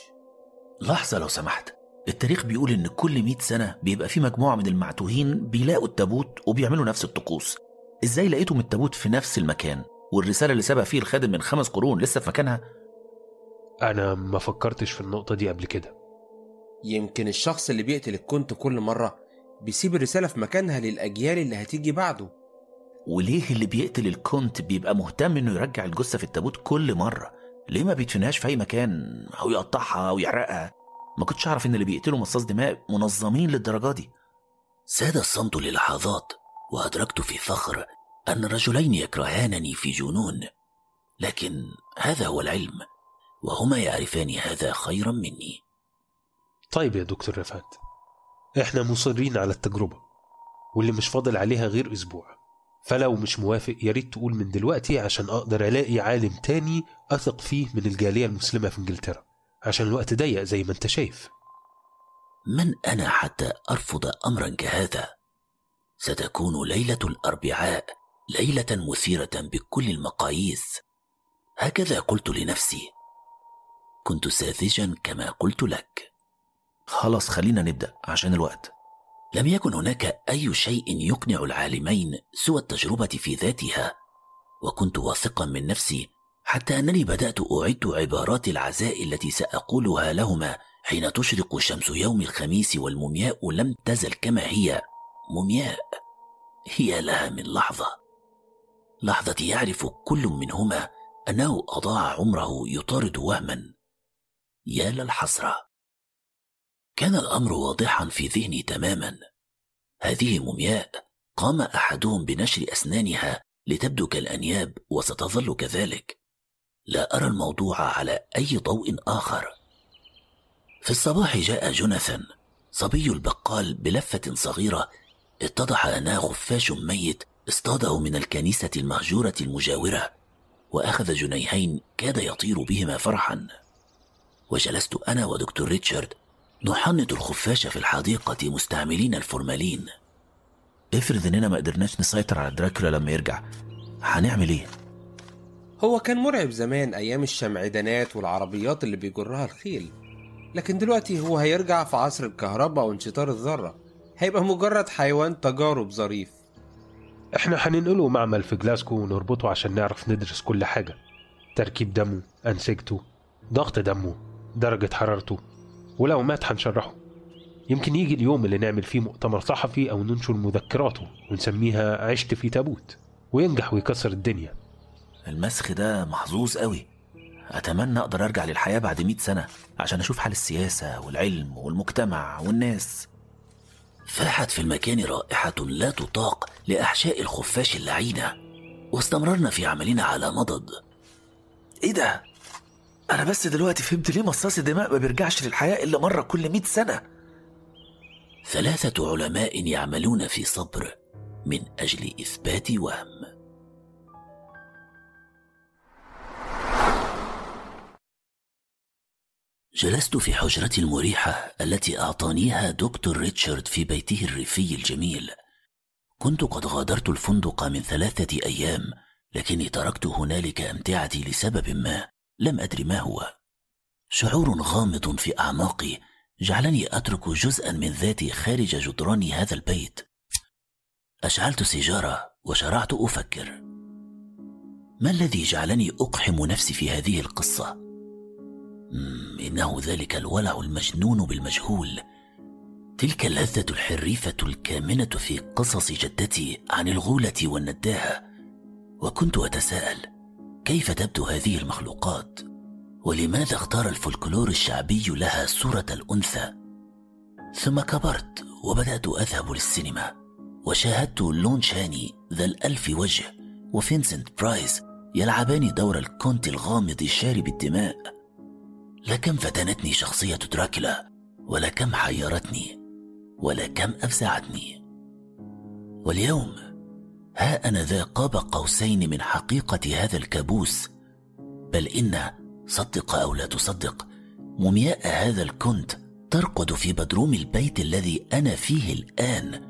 [SPEAKER 1] لحظة لو سمحت. التاريخ بيقول إن كل مئة سنة بيبقى في مجموعة من المعتوهين بيلاقوا التابوت وبيعملوا نفس الطقوس. إزاي لقيتم التابوت في نفس المكان؟ والرسالة اللي سبق فيه الخادم من خمس قرون لسه في مكانها؟
[SPEAKER 3] أنا ما فكرتش في النقطة دي قبل كده.
[SPEAKER 6] يمكن الشخص اللي بيقتل الكنت كل مرة بيسيب الرسالة في مكانها للأجيال اللي هتيجي بعده.
[SPEAKER 1] وليه اللي بيقتل الكونت بيبقى مهتم إنه يرجع الجثة في التابوت كل مرة؟ ليه ما بيدفنهاش في أي مكان أو يقطعها أو يحرقها؟ ما كنتش أعرف إن اللي بيقتلوا مصاص دماء منظمين للدرجة دي. ساد الصمت للحظات وأدركت في فخر أن الرجلين يكرهانني في جنون. لكن هذا هو العلم وهما يعرفان هذا خيرا مني.
[SPEAKER 3] طيب يا دكتور رفعت. إحنا مصرين على التجربة واللي مش فاضل عليها غير أسبوع. فلو مش موافق يا ريت تقول من دلوقتي عشان أقدر ألاقي عالم تاني أثق فيه من الجالية المسلمة في إنجلترا عشان الوقت ضيق زي ما أنت شايف.
[SPEAKER 1] من أنا حتى أرفض أمرا كهذا؟ ستكون ليلة الأربعاء ليلة مثيرة بكل المقاييس. هكذا قلت لنفسي. كنت ساذجا كما قلت لك. خلاص خلينا نبدأ عشان الوقت. لم يكن هناك أي شيء يقنع العالمين سوى التجربة في ذاتها وكنت واثقا من نفسي حتى أنني بدأت أعد عبارات العزاء التي سأقولها لهما حين تشرق شمس يوم الخميس والمومياء لم تزل كما هي. مومياء هي لها من لحظة. لحظة يعرف كل منهما أنه أضاع عمره يطارد وهما. يا للحسرة. كان الأمر واضحا في ذهني تماما. هذه مومياء قام أحدهم بنشر أسنانها لتبدو كالأنياب وستظل كذلك. لا أرى الموضوع على أي ضوء آخر. في الصباح جاء جوناثان صبي البقال بلفة صغيرة اتضح أنها خفاش ميت اصطاده من الكنيسة المهجورة المجاورة وأخذ جنيهين كاد يطير بهما فرحا. وجلست أنا ودكتور ريتشارد نحنط الخفاش في الحديقة مستعملين الفورمالين. افرض إننا ما قدرناش نسيطر على دراكولا لما يرجع. هنعمل إيه؟
[SPEAKER 6] هو كان مرعب زمان أيام الشمعدانات والعربيات اللي بيجرها الخيل. لكن دلوقتي هو هيرجع في عصر الكهرباء وانشطار الذرة. هيبقى مجرد حيوان تجارب ظريف.
[SPEAKER 3] إحنا هننقله معمل في جلاسكو ونربطه عشان نعرف ندرس كل حاجة. تركيب دمه أنسجته ضغط دمه درجة حرارته. ولو مات هنشرحه. يمكن يجي اليوم اللي نعمل فيه مؤتمر صحفي أو ننشر مذكراته ونسميها عشت في تابوت وينجح ويكسر الدنيا.
[SPEAKER 1] المسخ ده محظوظ قوي. أتمنى أقدر أرجع للحياة بعد مئة سنة عشان أشوف حال السياسة والعلم والمجتمع والناس. فاحت في المكان رائحة لا تطاق لأحشاء الخفاش اللعينة واستمررنا في عملنا على مضض. إيه ده؟ أنا بس دلوقتي فهمت ليه مصاص الدماء ما بيرجعش للحياة إلا مرة كل مئة سنة. ثلاثة علماء يعملون في صبر من أجل إثبات وهم. جلست في حجرتي المريحة التي أعطانيها دكتور ريتشارد في بيته الريفي الجميل. كنت قد غادرت الفندق من ثلاثة أيام لكني تركت هنالك أمتعتي لسبب ما. لم أدر ما هو. شعور غامض في أعماقي جعلني أترك جزءا من ذاتي خارج جدران هذا البيت. أشعلت سيجارة وشرعت أفكر. ما الذي جعلني أقحم نفسي في هذه القصة؟ إنه ذلك الولع المجنون بالمجهول. تلك اللذة الحريفة الكامنة في قصص جدتي عن الغولة والنداهة. وكنت أتساءل كيف تبدو هذه المخلوقات؟ ولماذا اختار الفولكلور الشعبي لها صورة الأنثى؟ ثم كبرت وبدأت أذهب للسينما وشاهدت لون تشاني ذا الألف وجه وفينسنت برايس يلعبان دور الكونت الغامض شارب الدماء. لكم فتنتني شخصية دراكولا ولكم حيرتني ولكم أفزعتني. واليوم ها أنا ذا قاب قوسين من حقيقة هذا الكابوس. بل إن صدق أو لا تصدق مومياء هذا الكنت ترقد في بدروم البيت الذي أنا فيه الآن.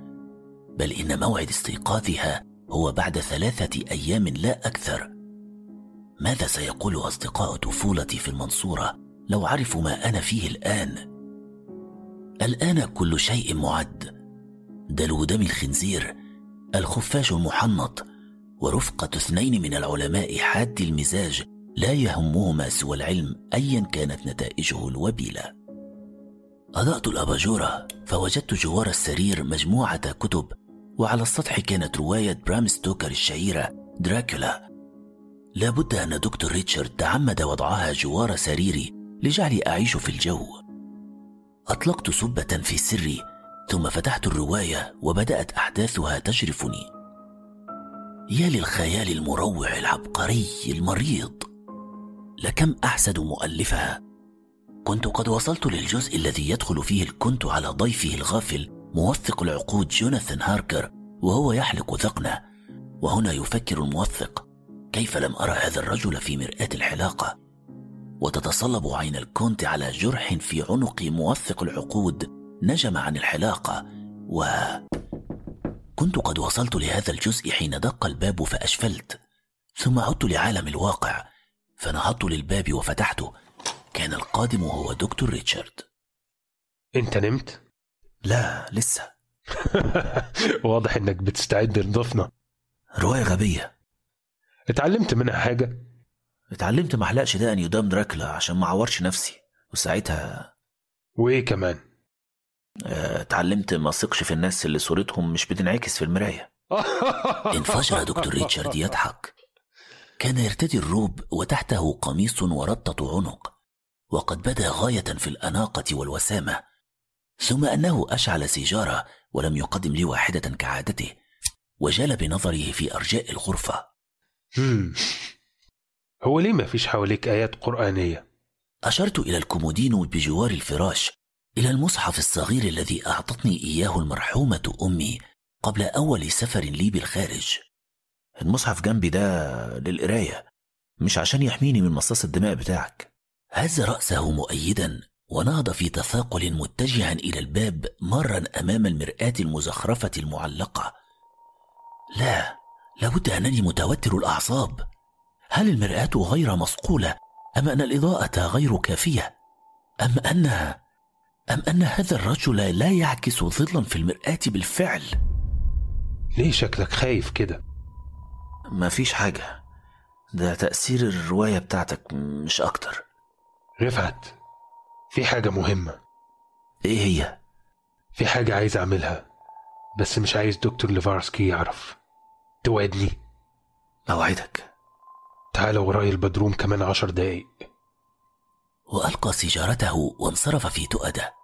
[SPEAKER 1] بل إن موعد استيقاظها هو بعد ثلاثة أيام لا أكثر. ماذا سيقول أصدقاء طفولتي في المنصورة لو عرفوا ما أنا فيه الآن؟ الآن كل شيء معد. دلو دم الخنزير الخفاش المحنط ورفقة اثنين من العلماء حاد المزاج لا يهمهما سوى العلم أيا كانت نتائجه الوبيلة. أضأت الأباجورة فوجدت جوار السرير مجموعة كتب وعلى السطح كانت رواية برام ستوكر الشهيرة دراكولا. لابد أن دكتور ريتشارد تعمد وضعها جوار سريري لجعلي أعيش في الجو. أطلقت سبة في سري ثم فتحت الرواية وبدأت أحداثها تجرفني يا للخيال المروع العبقري المريض. لكم أحسد مؤلفها. كنت قد وصلت للجزء الذي يدخل فيه الكنت على ضيفه الغافل موثق العقود جوناثان هاركر وهو يحلق ذقنه. وهنا يفكر الموثق كيف لم أرى هذا الرجل في مرآة الحلاقة؟ وتتصلب عين الكونت على جرح في عنق موثق العقود نجم عن الحلاقة و كنت قد وصلت لهذا الجزء حين دق الباب فأشفلت ثم عدت لعالم الواقع فنهضت للباب وفتحته. كان القادم هو دكتور ريتشارد.
[SPEAKER 3] انت نمت؟
[SPEAKER 1] لا لسه. (laughs)
[SPEAKER 3] واضح إنك بتستعد لضيفنا.
[SPEAKER 1] رواية غبية.
[SPEAKER 3] اتعلمت منها حاجة؟
[SPEAKER 1] اتعلمت ما احلقش دقني قدام دراكولا عشان ما اعورش نفسي وساعتها
[SPEAKER 3] وإيه كمان؟
[SPEAKER 1] اتعلمت ما اثقش في الناس اللي صورتهم مش بتنعكس في المراية. (laughs) انفجر دكتور ريتشارد يضحك. كان يرتدي الروب وتحته قميص وربطة عنق وقد بدا غاية في الأناقة والوسامة ثم أنه أشعل سيجارة ولم يقدم لي واحدة كعادته وجال بنظره في أرجاء الغرفة.
[SPEAKER 3] هم. هو ليه ما فيش حواليك آيات قرآنية؟
[SPEAKER 1] أشرت إلى الكومودينو بجوار الفراش إلى المصحف الصغير الذي أعطتني إياه المرحومة أمي قبل أول سفر لي بالخارج. المصحف جنبي ده للقراية مش عشان يحميني من مصاص الدماء بتاعك. هز رأسه مؤيدا ونهض في تثاقل متجها إلى الباب مرا أمام المرآة المزخرفة المعلقة. لا لابد أنني متوتر الأعصاب. هل المرآة غير مصقولة أم أن الإضاءة غير كافية؟ أم أنها أم أن هذا الرجل لا يعكس ظلا في المرآة بالفعل؟
[SPEAKER 3] ليه شكلك خايف كده؟
[SPEAKER 1] ما فيش حاجة. ده تأثير الرواية بتاعتك مش أكتر.
[SPEAKER 3] رفعت. في حاجة مهمة.
[SPEAKER 1] إيه هي؟
[SPEAKER 3] في حاجة عايز أعملها بس مش عايز دكتور ليفارسكي يعرف. توعدني.
[SPEAKER 1] أوعدك.
[SPEAKER 3] تعال وراي البدروم كمان عشر دقايق.
[SPEAKER 1] وألقى سيجارته وانصرف في تؤده.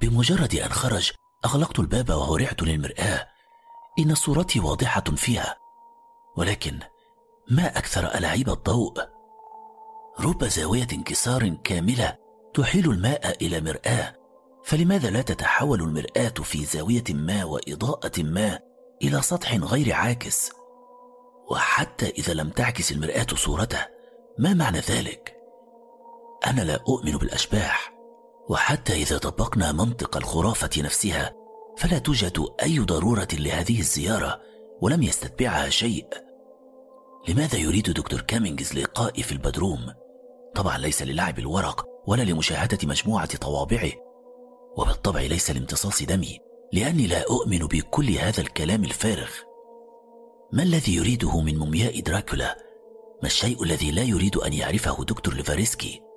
[SPEAKER 1] بمجرد أن خرج أغلقت الباب وهرعت للمرآة. إن صورتي واضحة فيها. ولكن ما أكثر ألاعيب الضوء؟ رب زاوية انكسار كاملة تحيل الماء إلى مرآة. فلماذا لا تتحول المرآة في زاوية ما وإضاءة ما إلى سطح غير عاكس؟ وحتى إذا لم تعكس المرآة صورته ما معنى ذلك؟ أنا لا أؤمن بالأشباح. وحتى إذا طبقنا منطق الخرافة نفسها فلا توجد أي ضرورة لهذه الزيارة ولم يستتبعها شيء لماذا يريد دكتور كامينجز لقائي في البدروم؟ طبعا ليس للعب الورق ولا لمشاهدة مجموعة طوابعه وبالطبع ليس لامتصاص دمي لأني لا أؤمن بكل هذا الكلام الفارغ ما الذي يريده من مومياء دراكولا؟ ما الشيء الذي لا يريد أن يعرفه دكتور لوفاريسكي؟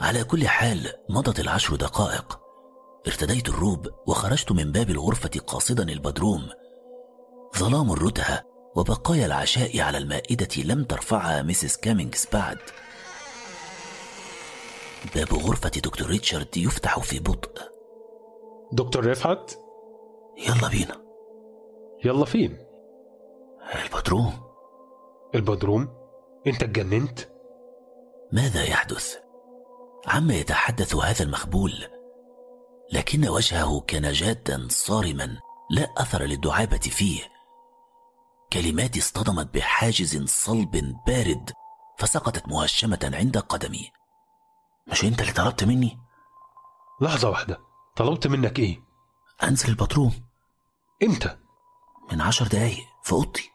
[SPEAKER 1] على كل حال مضت العشر دقائق. ارتديت الروب وخرجت من باب الغرفة قاصدا البدروم. ظلام الردهة وبقايا العشاء على المائدة لم ترفعها ميسيس كامينجز بعد باب غرفة دكتور ريتشارد يفتح في بطء.
[SPEAKER 3] دكتور رفعت
[SPEAKER 1] يلا بينا.
[SPEAKER 3] يلا فين؟
[SPEAKER 1] البدروم.
[SPEAKER 3] البدروم؟ انت اتجننت؟
[SPEAKER 1] ماذا يحدث؟ عما يتحدث هذا المخبول. لكن وجهه كان جادا صارما لا أثر للدعابة فيه. كلماتي اصطدمت بحاجز صلب بارد فسقطت مهشمة عند قدمي. مش أنت اللي طلبت مني؟
[SPEAKER 3] لحظة واحدة. طلبت منك إيه؟
[SPEAKER 1] أنزل البطروم
[SPEAKER 3] انت
[SPEAKER 1] من عشر دقايق في اوضتي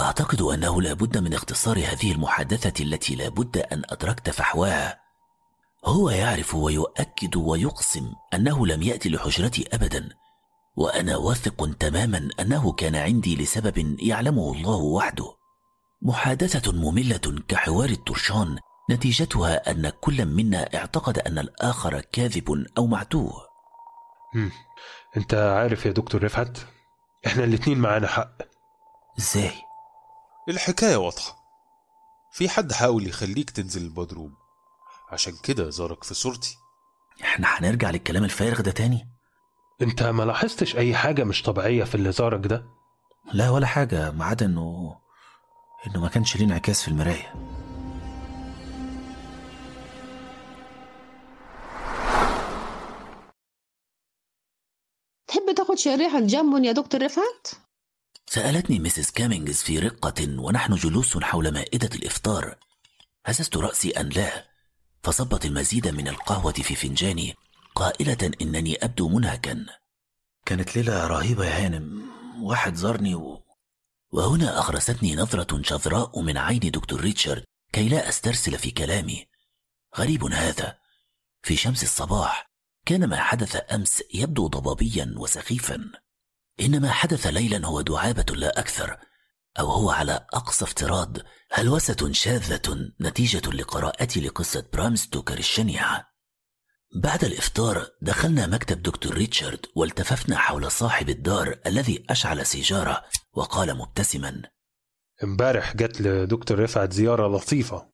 [SPEAKER 1] أعتقد أنه لابد من اختصار هذه المحادثة التي لابد أن أدركت فحواها. هو يعرف ويؤكد ويقسم أنه لم يأتي لحجرتي ابدا وأنا واثق تماما أنه كان عندي لسبب يعلمه الله وحده. محادثة مملة كحوار الترشان نتيجتها أن كل منا اعتقد أن الآخر كاذب أو معتوه.
[SPEAKER 3] مم. أنت عارف يا دكتور رفعت؟ إحنا الاتنين معانا حق.
[SPEAKER 1] إزاي؟
[SPEAKER 2] الحكاية واضحة. في حد حاول يخليك تنزل البدروم؟ عشان كده زارك في صورتي.
[SPEAKER 1] إحنا هنرجع للكلام الفارغ ده تاني؟
[SPEAKER 3] انت ما لاحظتش اي حاجة مش طبيعية في اللي زارك ده؟
[SPEAKER 1] لا ولا حاجة ما عدا إنه إنه ما كانش ليه انعكاس في المراية.
[SPEAKER 5] تحب تاخد شريحة جامون يا دكتور رفعت؟
[SPEAKER 1] سألتني مسز كامينجز في رقة ونحن جلوس حول مائدة الإفطار. هززت رأسي أن لا. فصبت المزيد من القهوة في فنجاني قائلة إنني أبدو منهكا. كانت ليلة رهيبة يا هانم. واحد زارني و... وهنا أخرستني نظرة شذراء من عين دكتور ريتشارد كي لا أسترسل في كلامي. غريب هذا. في شمس الصباح كان ما حدث أمس يبدو ضبابيا وسخيفا. إنما حدث ليلا هو دعابة لا أكثر. أو هو على أقصى افتراض هلوسة شاذة نتيجة لقراءتي لقصة برام ستوكر الشنيعة بعد الإفطار دخلنا مكتب دكتور ريتشارد والتففنا حول صاحب الدار الذي أشعل سيجارة وقال مبتسما
[SPEAKER 3] امبارح جت لدكتور رفعت زيارة لطيفة.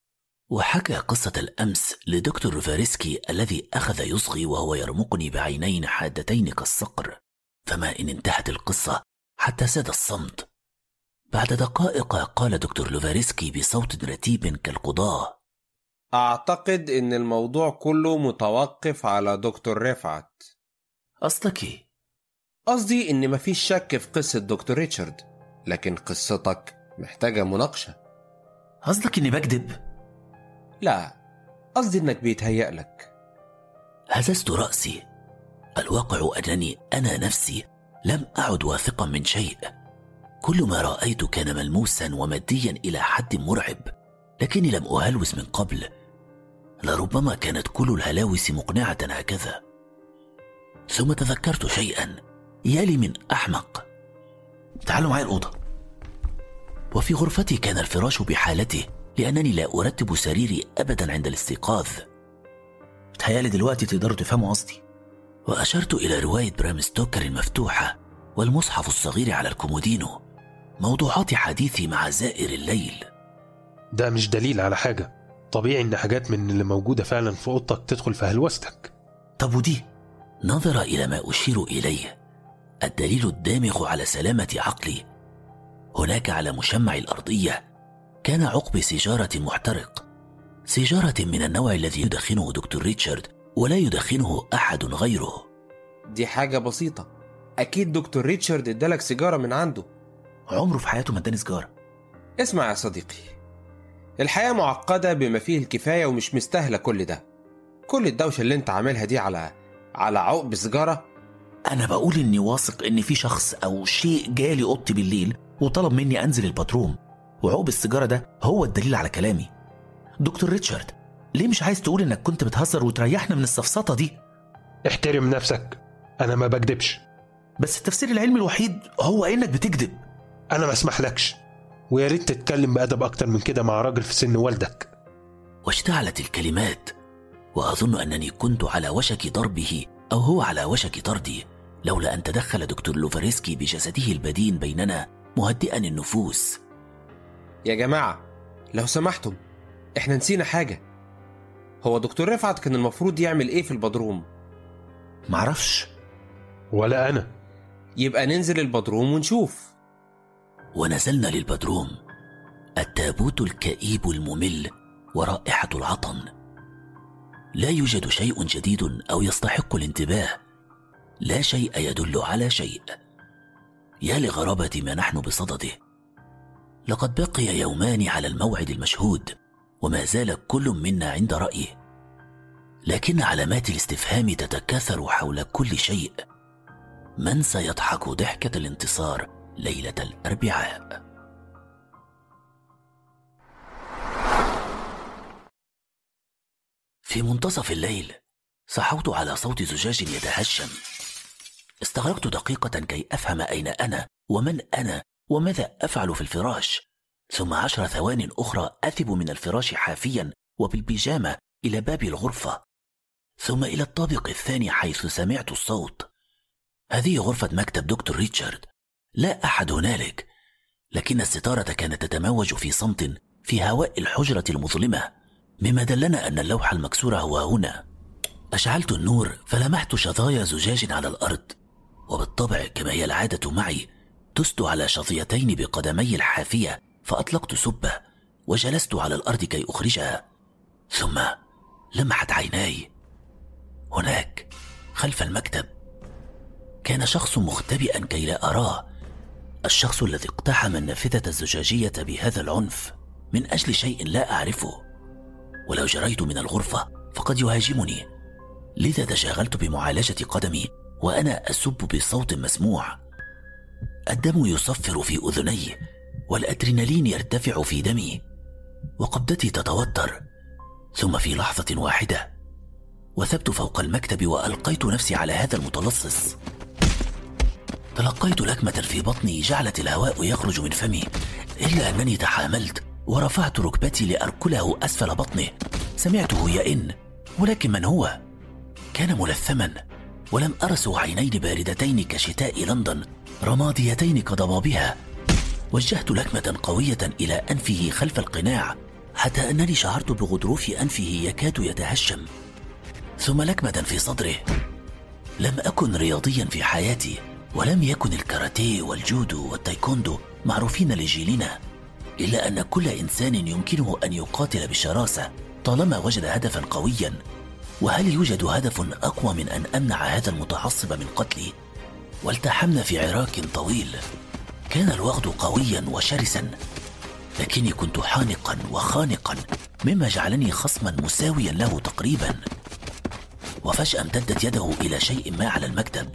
[SPEAKER 1] وحكى قصة الأمس لدكتور لوفاريسكي الذي أخذ يصغي وهو يرمقني بعينين حادتين كالصقر. فما إن انتهت القصة حتى ساد الصمت. بعد دقائق قال دكتور لوفاريسكي بصوت رتيب كالقضاة.
[SPEAKER 6] أعتقد إن الموضوع كله متوقف على دكتور رفعت.
[SPEAKER 1] قصدك إيه؟
[SPEAKER 6] قصدي إن مفيش شك في قصة دكتور ريتشارد لكن قصتك محتاجة مناقشة.
[SPEAKER 1] قصدك إني بكذب؟
[SPEAKER 6] لا قصدي إنك بيتهيألك
[SPEAKER 1] هززت رأسي. الواقع أنني أنا نفسي لم أعد واثقا من شيء. كل ما رأيت كان ملموسا وماديا إلى حد مرعب لكني لم أهلوس من قبل. لربما كانت كل الهلاوس مقنعة هكذا. ثم تذكرت شيئا يالي من أحمق. تعالوا معي الأوضة. وفي غرفتي كان الفراش بحالته لأنني لا أرتب سريري أبدا عند الاستيقاظ. تهيألي دلوقتي تقدروا تفهموا قصدي. وأشرت إلى رواية برام ستوكر المفتوحة والمصحف الصغير على الكومودينو. موضوعات حديثي مع زائر الليل.
[SPEAKER 3] ده مش دليل على حاجة. طبيعي إن حاجات من اللي موجودة فعلا في أوضتك تدخل في هلوستك.
[SPEAKER 1] طب ودي؟ نظر إلى ما أشير إليه. الدليل الدامغ على سلامة عقلي. هناك على مشمع الأرضية كان عقب سيجارة محترق. سيجارة من النوع الذي يدخنه دكتور ريتشارد ولا يدخنه أحد غيره.
[SPEAKER 6] دي حاجة بسيطة. أكيد دكتور ريتشارد ادالك سيجارة من عنده.
[SPEAKER 1] عمره في حياته ما اداني سيجارة.
[SPEAKER 6] اسمع يا صديقي الحياة معقدة بما فيه الكفاية ومش مستاهلة كل ده. كل الدوشة اللي انت عاملها دي على على عقب سيجارة؟
[SPEAKER 1] أنا بقول إني واثق إن في شخص أو شيء جالي أوضتي بالليل وطلب مني أنزل الباتروم. وعقب السيجارة ده هو الدليل على كلامي. دكتور ريتشارد ليه مش عايز تقول إنك كنت بتهزر وتريحنا من السفسطة دي؟
[SPEAKER 3] احترم نفسك أنا ما بكدبش.
[SPEAKER 1] بس التفسير العلمي الوحيد هو إنك بتكذب.
[SPEAKER 3] أنا ما أسمحلكش. ويا ريت تتكلم بأدب أكتر من كده مع راجل في سن والدك.
[SPEAKER 1] واشتعلت الكلمات وأظن أنني كنت على وشك ضربه أو هو على وشك طردي لولا أن تدخل دكتور لوفاريسكي بجسده البدين بيننا مهدئا النفوس.
[SPEAKER 6] يا جماعة لو سمحتم إحنا نسينا حاجة. هو دكتور رفعت كان المفروض يعمل إيه في البدروم؟
[SPEAKER 1] معرفش.
[SPEAKER 3] ولا أنا.
[SPEAKER 6] يبقى ننزل البدروم ونشوف.
[SPEAKER 1] ونزلنا للبدروم. التابوت الكئيب الممل ورائحة العطن. لا يوجد شيء جديد أو يستحق الانتباه. لا شيء يدل على شيء. يا لغرابة ما نحن بصدده. لقد بقي يومان على الموعد المشهود وما زال كل منا عند رأيه. لكن علامات الاستفهام تتكاثر حول كل شيء. من سيضحك ضحكة الانتصار؟ ليلة الأربعاء. في منتصف الليل صحوت على صوت زجاج يتهشم. استغرقت دقيقة كي أفهم أين أنا ومن أنا وماذا أفعل في الفراش. ثم عشر ثوان أخرى أثب من الفراش حافيا وبالبيجامة إلى باب الغرفة. ثم إلى الطابق الثاني حيث سمعت الصوت. هذه غرفة مكتب دكتور ريتشارد. لا أحد هنالك لكن الستارة كانت تتموج في صمت في هواء الحجرة المظلمة. مما دلنا أن اللوح المكسور هو هنا. أشعلت النور فلمحت شظايا زجاج على الأرض. وبالطبع كما هي العادة معي دست على شظيتين بقدمي الحافية فأطلقت سبة وجلست على الأرض كي أخرجها. ثم لمحت عيناي. هناك خلف المكتب كان شخص مختبئا كي لا أراه. الشخص الذي اقتحم النافذة الزجاجية بهذا العنف من أجل شيء لا أعرفه. ولو جريت من الغرفة فقد يهاجمني. لذا تشاغلت بمعالجة قدمي وأنا أسب بصوت مسموع. الدم يصفر في أذني والأدرينالين يرتفع في دمي. وقبضتي تتوتر ثم في لحظة واحدة وثبت فوق المكتب وألقيت نفسي على هذا المتلصص. تلقيت لكمة في بطني جعلت الهواء يخرج من فمي إلا أنني تحاملت ورفعت ركبتي لأركله أسفل بطنه سمعته يئن ولكن من هو؟ كان ملثما ولم أرس عينين باردتين كشتاء لندن رماديتين كضبابها. وجهت لكمة قوية إلى أنفه خلف القناع حتى أنني شعرت بغضروف أنفه يكاد يتهشم. ثم لكمة في صدره. لم أكن رياضيا في حياتي. ولم يكن الكاراتيه والجودو والتايكوندو معروفين لجيلنا إلا أن كل إنسان يمكنه أن يقاتل بشراسة طالما وجد هدفا قويا. وهل يوجد هدف أقوى من أن أمنع هذا المتعصب من قتلي؟ والتحمنا في عراك طويل. كان الوغد قويا وشرسا لكني كنت حانقا وخانقا مما جعلني خصما مساويا له تقريبا. وفجأة امتدت يده إلى شيء ما على المكتب.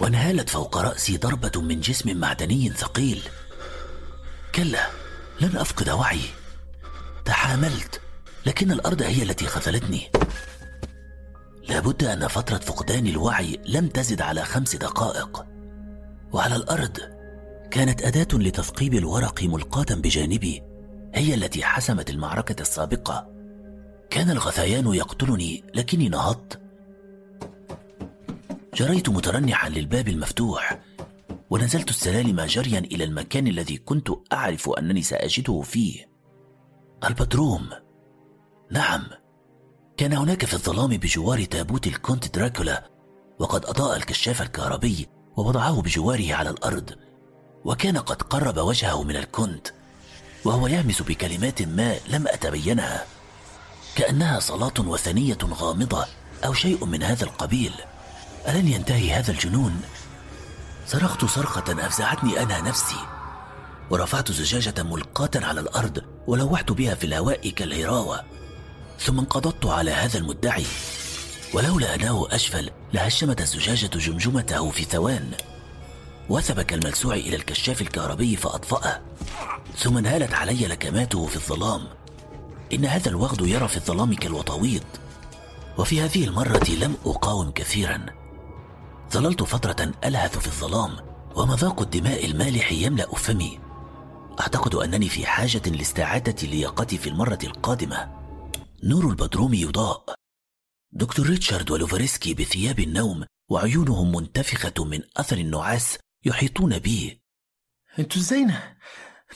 [SPEAKER 1] وانهالت فوق رأسي ضربة من جسم معدني ثقيل. كلا لن أفقد وعي. تحاملت لكن الأرض هي التي خذلتني. لابد أن فترة فقدان الوعي لم تزد على خمس دقائق. وعلى الأرض كانت أداة لتثقيب الورق ملقاة بجانبي هي التي حسمت المعركة السابقة. كان الغثيان يقتلني لكني نهضت. جريت مترنحا للباب المفتوح ونزلت السلالم جريا إلى المكان الذي كنت أعرف أنني سأجده فيه. البدروم. نعم. كان هناك في الظلام بجوار تابوت الكونت دراكولا وقد أضاء الكشاف الكهربي ووضعه بجواره على الأرض وكان قد قرب وجهه من الكونت وهو يهمس بكلمات ما لم أتبينها كأنها صلاة وثنية غامضة أو شيء من هذا القبيل. ألن ينتهي هذا الجنون؟ صرخت صرخة أفزعتني أنا نفسي ورفعت زجاجة ملقاة على الأرض ولوحت بها في الهواء كالهراوة ثم انقضضت على هذا المدعي. ولولا أنه أشفل لهشمت الزجاجة جمجمته في ثوان. وثب كالملسوع إلى الكشاف الكهربي فأطفأه ثم انهالت علي لكماته في الظلام. إن هذا الوغد يرى في الظلام كالوطاويط. وفي هذه المرة لم أقاوم كثيرا. ظللت فترة ألهث في الظلام ومذاق الدماء المالح يملأ فمي. أعتقد أنني في حاجة لاستعادة لياقتي في المرة القادمة. نور البدروم يضاء. دكتور ريتشارد ولوفريسكي بثياب النوم وعيونهم منتفخة من أثر النعاس يحيطون بي.
[SPEAKER 7] أنتوا إزاي نا-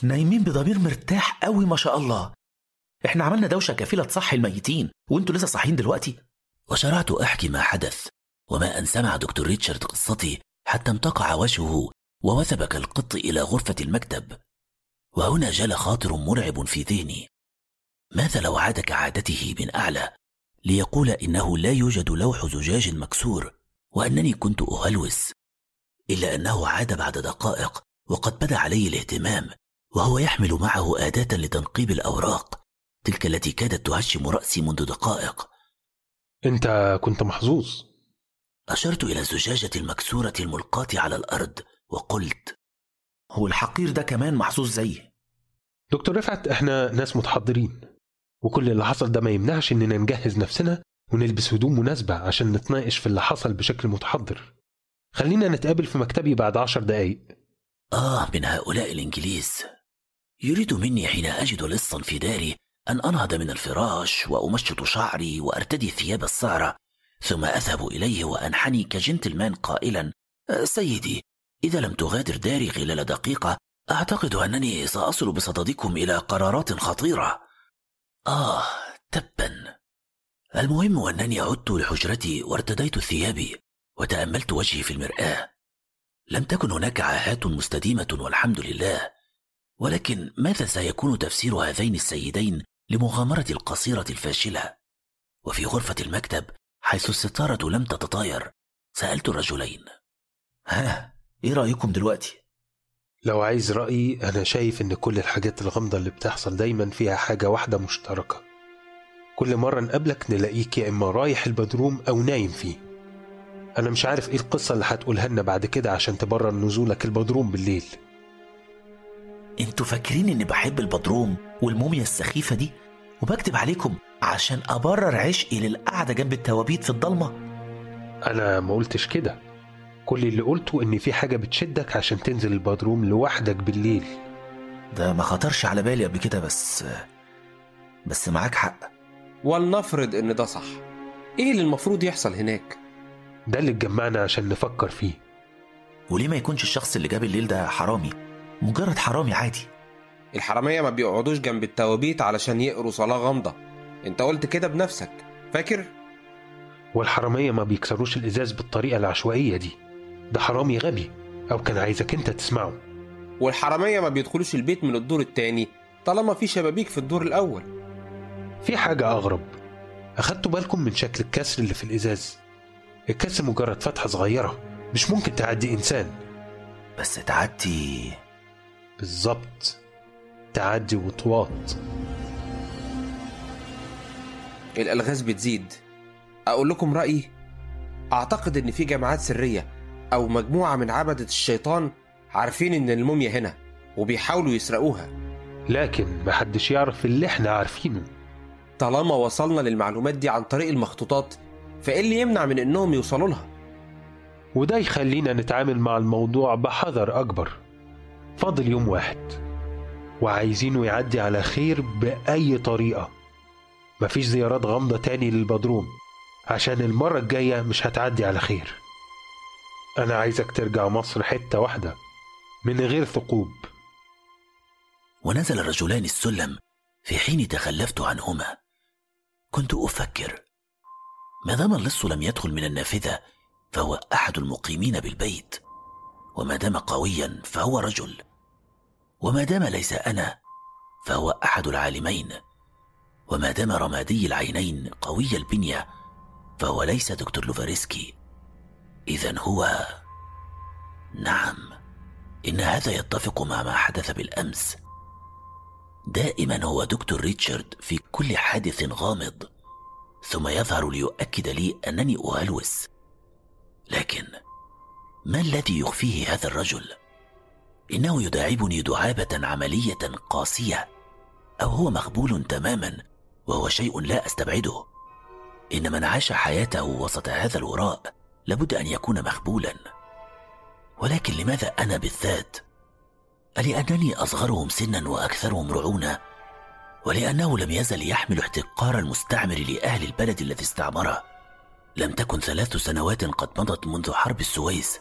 [SPEAKER 7] نايمين بضمير مرتاح قوي ما شاء الله. إحنا عملنا دوشة كفيله تصحي الميتين وأنتوا لسه صاحيين دلوقتي.
[SPEAKER 1] وشرعت أحكي ما حدث. وما أن سمع دكتور ريتشارد قصتي حتى امتقع وجهه ووثب كالقط إلى غرفة المكتب. وهنا جل خاطر مرعب في ذهني. ماذا لو عاد كعادته من أعلى ليقول إنه لا يوجد لوح زجاج مكسور وأنني كنت أهلوس إلا أنه عاد بعد دقائق وقد بدا عليه الاهتمام وهو يحمل معه أداة لتنقيب الأوراق تلك التي كادت تهشم رأسي منذ دقائق.
[SPEAKER 3] أنت كنت محظوظ.
[SPEAKER 1] أشرت إلى الزجاجة المكسورة الملقاة على الأرض وقلت
[SPEAKER 7] هو الحقير ده كمان محظوظ زيي
[SPEAKER 3] دكتور رفعت إحنا ناس متحضرين وكل اللي حصل ده ما يمنعش إننا نجهز نفسنا ونلبس هدوم مناسبة عشان نتناقش في اللي حصل بشكل متحضر. خلينا نتقابل في مكتبي بعد عشر دقايق.
[SPEAKER 1] آه من هؤلاء الإنجليز. يريد مني حين أجد لصا في داري أن أنهض من الفراش وأمشط شعري وأرتدي ثياب السارة ثم أذهب إليه وأنحني كجنتلمان قائلا "أه، سيدي إذا لم تغادر داري خلال دقيقة أعتقد أنني سأصل بصددكم إلى قرارات خطيرة. آه تبا. المهم أنني عدت لحجرتي وارتديت ثيابي وتأملت وجهي في المرآة. لم تكن هناك عاهات مستديمة والحمد لله. ولكن ماذا سيكون تفسير هذين السيدين لمغامرة القصيرة الفاشلة؟ وفي غرفة المكتب حيث الستارة لم تتطاير. سألت الرجلين.
[SPEAKER 7] ها إيه رأيكم دلوقتي؟
[SPEAKER 3] لو عايز رأيي أنا شايف إن كل الحاجات الغامضة اللي بتحصل دايما فيها حاجة واحدة مشتركة. كل مرة نقابلك نلاقيك يا إما رايح البدروم أو نايم فيه. أنا مش عارف إيه القصة اللي هتقولها لنا بعد كده عشان تبرر نزولك البدروم بالليل.
[SPEAKER 7] أنتوا فاكرين إني بحب البدروم والموميا السخيفة دي؟ وبكتب عليكم عشان أبرر عشقي للقعدة جنب التوابيت في الضلمة.
[SPEAKER 3] أنا ما قلتش كده. كل اللي قلته إن في حاجة بتشدك عشان تنزل البدروم لوحدك بالليل.
[SPEAKER 7] ده ما خطرش على بالي قبل كده بس بس معاك حق.
[SPEAKER 6] ولنفرض إن ده صح. إيه اللي المفروض يحصل هناك؟
[SPEAKER 3] ده اللي اتجمعنا عشان نفكر فيه.
[SPEAKER 7] وليه ما يكونش الشخص اللي جاب الليل ده حرامي؟ مجرد حرامي عادي.
[SPEAKER 6] الحرامية ما بيقعدوش جنب التوابيت علشان يقروا صلاة غامضة. انت قلت كده بنفسك فاكر؟
[SPEAKER 3] والحرامية ما بيكسروش الإزاز بالطريقة العشوائية دي. ده حرامي غبي أو كان عايزك أنت تسمعه.
[SPEAKER 6] والحرامية ما بيدخلوش البيت من الدور التاني طالما في شبابيك في الدور الأول.
[SPEAKER 3] في حاجة أغرب. أخدتوا بالكم من شكل الكسر اللي في الإزاز؟ الكسر مجرد فتحة صغيرة مش ممكن تعدي إنسان.
[SPEAKER 7] بس تعدي.
[SPEAKER 3] بالظبط. تعدي وطواط
[SPEAKER 6] الألغاز بتزيد. أقول لكم رأيي أعتقد إن في جماعات سرية أو مجموعة من عبدة الشيطان عارفين إن الموميا هنا وبيحاولوا يسرقوها.
[SPEAKER 3] لكن محدش يعرف اللي إحنا عارفينه.
[SPEAKER 6] طالما وصلنا للمعلومات دي عن طريق المخطوطات فإيه اللي يمنع من إنهم يوصلوا لها؟
[SPEAKER 3] وده يخلينا نتعامل مع الموضوع بحذر أكبر. فاضل يوم واحد وعايزينه يعدي على خير بأي طريقة. مفيش زيارات غامضة تاني للبدروم. عشان المرة الجاية مش هتعدي على خير. أنا عايزك ترجع مصر حتة واحدة من غير ثقوب.
[SPEAKER 1] ونزل الرجلان السلم في حين تخلفت عنهما. كنت أفكر ما دام اللص لم يدخل من النافذة فهو أحد المقيمين بالبيت. وما دام قويا فهو رجل. وما دام ليس أنا فهو أحد العالمين. وما دام رمادي العينين قوي البنية فهو ليس دكتور لوفاريسكي. اذا هو نعم إن هذا يتفق مع ما حدث بالأمس. دائما هو دكتور ريتشارد في كل حادث غامض ثم يظهر ليؤكد لي أنني أهلوس. لكن ما الذي يخفيه هذا الرجل؟ إنه يداعبني دعابة عملية قاسية أو هو مقبول تماما وهو شيء لا أستبعده. إن من عاش حياته وسط هذا الوراء لابد أن يكون مخبولا ولكن لماذا أنا بالذات؟ ألأنني أصغرهم سنا وأكثرهم رعونة ولأنه لم يزل يحمل احتقار المستعمر لأهل البلد الذي استعمره. لم تكن ثلاث سنوات قد مضت منذ حرب السويس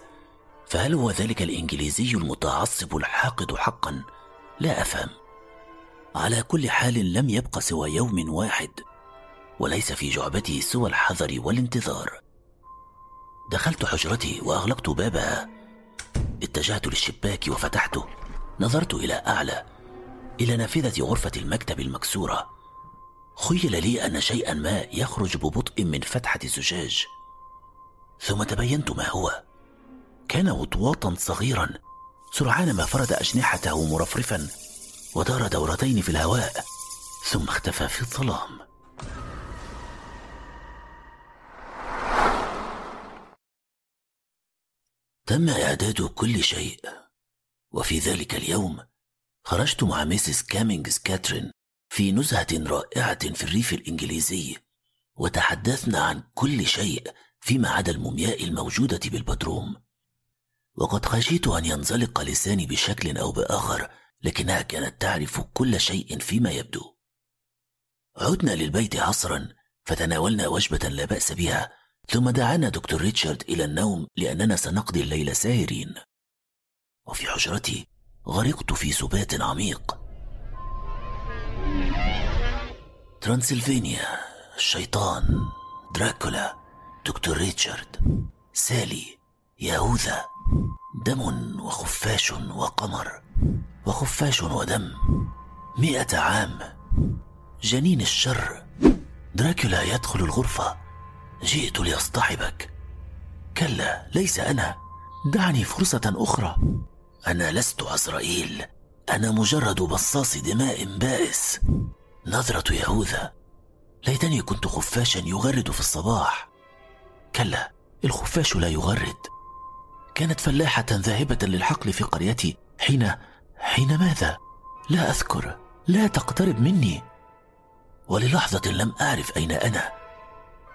[SPEAKER 1] فهل هو ذلك الإنجليزي المتعصب الحاقد حقا؟ لا أفهم. على كل حال لم يبق سوى يوم واحد وليس في جعبتي سوى الحذر والانتظار. دخلت حجرتي وأغلقت بابها اتجهت للشباك وفتحته. نظرت إلى أعلى إلى نافذة غرفة المكتب المكسورة. خيل لي أن شيئا ما يخرج ببطء من فتحة الزجاج. ثم تبينت ما هو. كان وطواطا صغيرا سرعان ما فرد أجنحته مرفرفا. ودار دورتين في الهواء ثم اختفى في الظلام. تم إعداد كل شيء وفي ذلك اليوم خرجت مع مسز كامينجز كاترين في نزهة رائعة في الريف الإنجليزي وتحدثنا عن كل شيء فيما عدا المومياء الموجودة بالبدروم. وقد خشيت أن ينزلق لساني بشكل أو بآخر لكنها كانت تعرف كل شيء فيما يبدو. عدنا للبيت عصرا فتناولنا وجبة لا بأس بها ثم دعانا دكتور ريتشارد إلى النوم لأننا سنقضي الليل ساهرين. وفي حجرتي غرقت في سبات عميق. ترانسلفانيا الشيطان دراكولا دكتور ريتشارد سالي يهوذا دم وخفاش وقمر. وخفاش ودم مئة عام. جنين الشر دراكولا يدخل الغرفة. جئت لأصطحبك كلا ليس أنا. دعني فرصة أخرى. أنا لست عزرائيل أنا مجرد بصاص دماء بائس. نظرة يهوذا. ليتني كنت خفاشا يغرد في الصباح. كلا الخفاش لا يغرد. كانت فلاحة ذاهبة للحقل في قريتي حين حين ماذا؟ لا أذكر. لا تقترب مني. وللحظة لم أعرف أين أنا.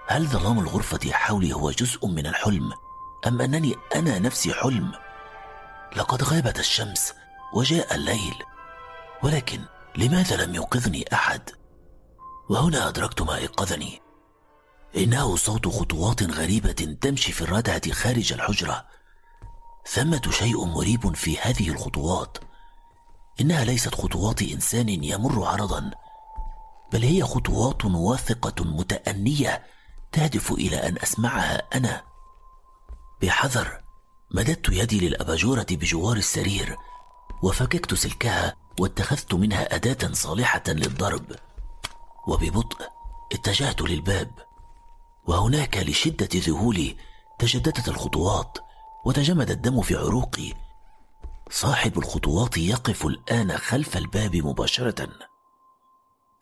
[SPEAKER 1] هل ظلام الغرفة حولي هو جزء من الحلم؟ أم أنني أنا نفسي حلم؟ لقد غابت الشمس وجاء الليل. ولكن لماذا لم يوقظني أحد؟ وهنا أدركت ما أيقظني. إنه صوت خطوات غريبة تمشي في الردعة خارج الحجرة. ثمة شيء مريب في هذه الخطوات. إنها ليست خطوات إنسان يمر عرضا بل هي خطوات واثقة متأنية تهدف إلى أن أسمعها أنا. بحذر مددت يدي للأباجورة بجوار السرير وفككت سلكها واتخذت منها أداة صالحة للضرب. وببطء اتجهت للباب. وهناك لشدة ذهولي تجددت الخطوات وتجمد الدم في عروقي. صاحب الخطوات يقف الآن خلف الباب مباشرة.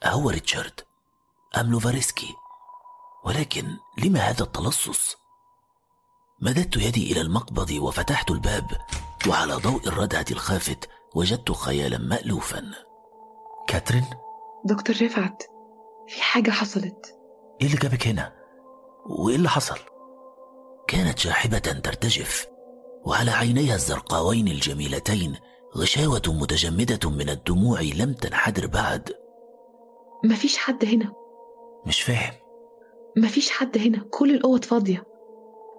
[SPEAKER 1] أهو ريتشارد. أم لوفاريسكي. ولكن لما هذا التلصص؟ مددت يدي إلى المقبض وفتحت الباب وعلى ضوء الردعة الخافت وجدت خيالا مألوفا. كاترين؟
[SPEAKER 4] دكتور رفعت. في حاجة حصلت.
[SPEAKER 1] إيه اللي جابك هنا؟ وإيه اللي حصل؟ كانت شاحبة ترتجف. وعلى عينيها الزرقاوين الجميلتين غشاوة متجمدة من الدموع لم تنحدر بعد.
[SPEAKER 4] مفيش حد هنا.
[SPEAKER 1] مش فاهم.
[SPEAKER 4] مفيش حد هنا. كل الأوض فاضية.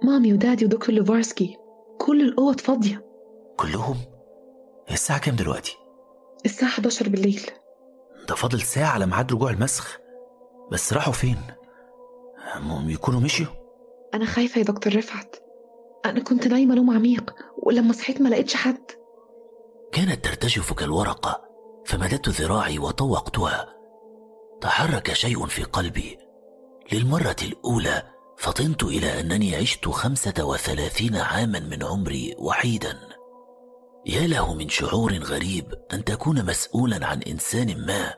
[SPEAKER 4] مامي ودادي ودكتور لوفارسكي كل الأوض فاضية.
[SPEAKER 1] كلهم؟ الساعة كام دلوقتي؟
[SPEAKER 4] الساعة 11 بالليل.
[SPEAKER 1] ده فاضل ساعة على ميعاد رجوع المسخ. بس راحوا فين؟ هم يكونوا مشيوا؟
[SPEAKER 4] أنا خايفة يا دكتور رفعت. أنا كنت نايمة نوم عميق ولما صحيت ما لقيتش حد.
[SPEAKER 1] كانت ترتجف كالورقة فمددت ذراعي وطوقتها. تحرك شيء في قلبي. للمرة الأولى فطنت إلى أنني عشت خمسة وثلاثين عاما من عمري وحيدا. يا له من شعور غريب أن تكون مسؤولا عن إنسان ما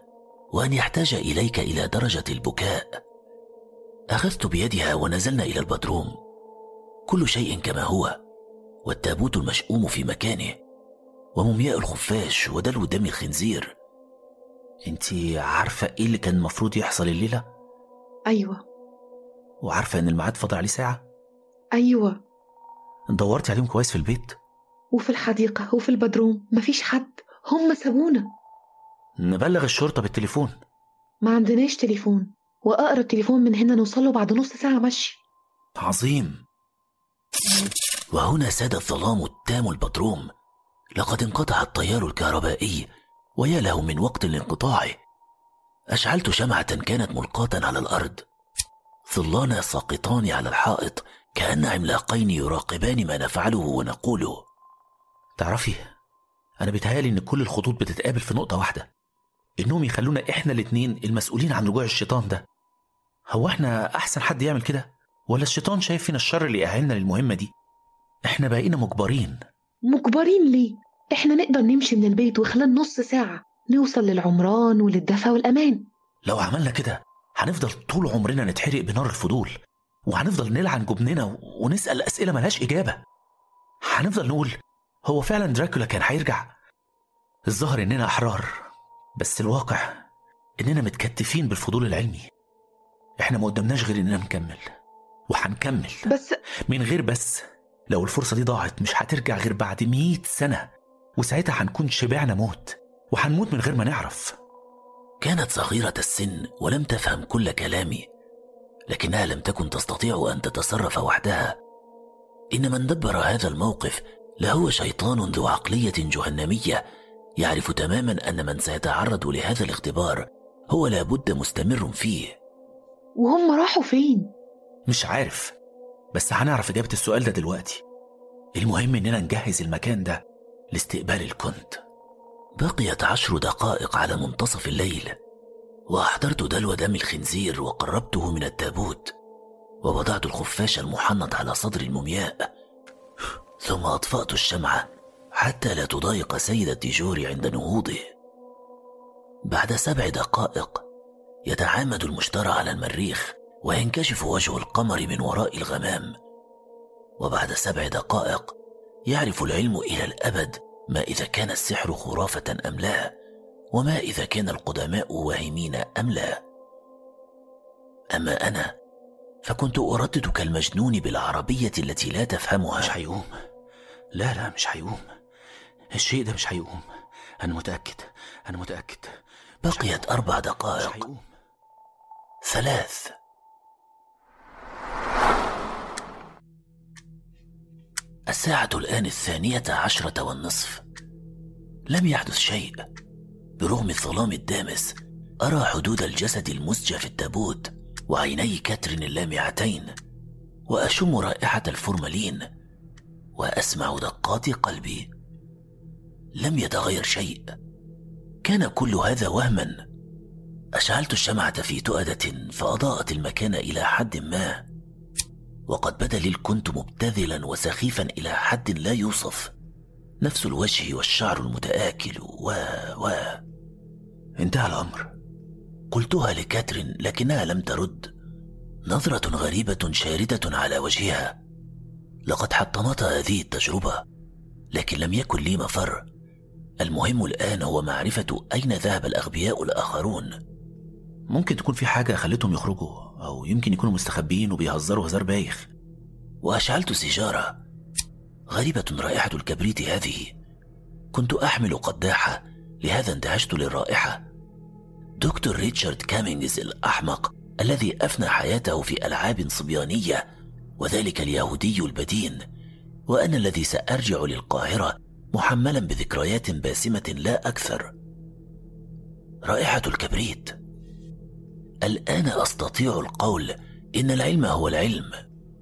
[SPEAKER 1] وأن يحتاج إليك إلى درجة البكاء. أخذت بيدها ونزلنا إلى البدروم. كل شيء كما هو والتابوت المشؤوم في مكانه ومومياء الخفاش ودلو دم الخنزير. انت عارفة إيه اللي كان المفروض يحصل الليلة؟
[SPEAKER 4] أيوة.
[SPEAKER 1] وعارفة إن الميعاد فاضل عليه ساعة؟
[SPEAKER 4] أيوة.
[SPEAKER 1] دورتي عليهم كويس في البيت؟
[SPEAKER 4] وفي الحديقة وفي البدروم مفيش حد. هم سابونا.
[SPEAKER 1] نبلغ الشرطة بالتليفون.
[SPEAKER 4] ما عندناش تليفون. وأقرب تليفون من هنا نوصله بعد نص ساعة مشي.
[SPEAKER 1] عظيم. وهنا ساد الظلام التام البدروم لقد انقطع التيار الكهربائي ويا له من وقت لانقطاعه. أشعلت شمعة كانت ملقاة على الأرض. ظلانا ساقطان على الحائط كأن عملاقين يراقبان ما نفعله ونقوله. تعرفي أنا بيتهيألي إن كل الخطوط بتتقابل في نقطة واحدة. إنهم يخلونا إحنا الاتنين المسؤولين عن رجوع الشيطان ده. هو إحنا أحسن حد يعمل كده؟ ولا الشيطان شايف فينا الشر اللي يأهلنا للمهمة دي؟ إحنا بقينا مجبرين.
[SPEAKER 4] مجبرين ليه؟ إحنا نقدر نمشي من البيت وخلال نص ساعة نوصل للعمران وللدفى والأمان.
[SPEAKER 1] لو عملنا كده هنفضل طول عمرنا نتحرق بنار الفضول وهنفضل نلعن جبننا ونسأل أسئلة ملهاش إجابة. هنفضل نقول هو فعلا دراكولا كان هيرجع؟ الظاهر إننا أحرار بس الواقع إننا متكتفين بالفضول العلمي. إحنا ما قدامناش غير إننا نكمل. وهنكمل
[SPEAKER 4] بس
[SPEAKER 1] من غير بس لو الفرصة دي ضاعت مش هترجع غير بعد مئة سنة. وساعتها هنكون شبعنا موت وهنموت من غير ما نعرف. كانت صغيرة السن ولم تفهم كل كلامي لكنها لم تكن تستطيع أن تتصرف وحدها. إن من دبر هذا الموقف لهو شيطان ذو عقلية جهنمية يعرف تماما أن من سيتعرض لهذا الاختبار هو لابد مستمر فيه.
[SPEAKER 4] وهم راحوا فين؟
[SPEAKER 1] مش عارف بس هنعرف إجابة السؤال ده دلوقتي. المهم إننا نجهز المكان ده لاستقبال الكنت. بقيت عشر دقائق على منتصف الليل وأحضرت دلو دم الخنزير وقربته من التابوت ووضعت الخفاش المحنط على صدر المومياء ثم أطفأت الشمعة حتى لا تضايق سيد الديجور عند نهوضه. بعد سبع دقائق يتعامد المشترى على المريخ وينكشف وجه القمر من وراء الغمام. وبعد سبع دقائق يعرف العلم إلى الأبد ما إذا كان السحر خرافة أم لا وما إذا كان القدماء واهمين أم لا. أما أنا فكنت أردد كالمجنون بالعربية التي لا تفهمها.
[SPEAKER 7] مش هيقوم لا لا مش هيقوم الشيء ده مش هيقوم أنا متأكد أنا متأكد.
[SPEAKER 1] بقيت أربع
[SPEAKER 7] مش
[SPEAKER 1] دقائق ثلاث. الساعة الآن الثانية عشرة والنصف. لم يحدث شيء. برغم الظلام الدامس أرى حدود الجسد المزجى في التابوت وعيني كاترين اللامعتين وأشم رائحة الفورمالين وأسمع دقات قلبي. لم يتغير شيء. كان كل هذا وهما. أشعلت الشمعة في تؤدة فأضاءت المكان إلى حد ما. وقد بدا لي الكنت مبتذلا وسخيفا إلى حد لا يوصف. نفس الوجه والشعر المتآكل و و. انتهى الأمر. قلتها لكاترين لكنها لم ترد. نظرة غريبة شاردة على وجهها. لقد حطمتها هذه التجربة لكن لم يكن لي مفر. المهم الآن هو معرفة أين ذهب الأغبياء الآخرون. ممكن تكون في حاجة خلتهم يخرجوا أو يمكن يكونوا مستخبيين وبيهزروا هزار بايخ. وأشعلت سيجارة غريبة رائحة الكبريت هذه. كنت أحمل قداحة لهذا اندهشت للرائحة. دكتور ريتشارد كامينجز الأحمق الذي أفنى حياته في ألعاب صبيانية وذلك اليهودي البدين. وأنا الذي سأرجع للقاهرة محملا بذكريات باسمة لا أكثر. رائحة الكبريت. الآن أستطيع القول إن العلم هو العلم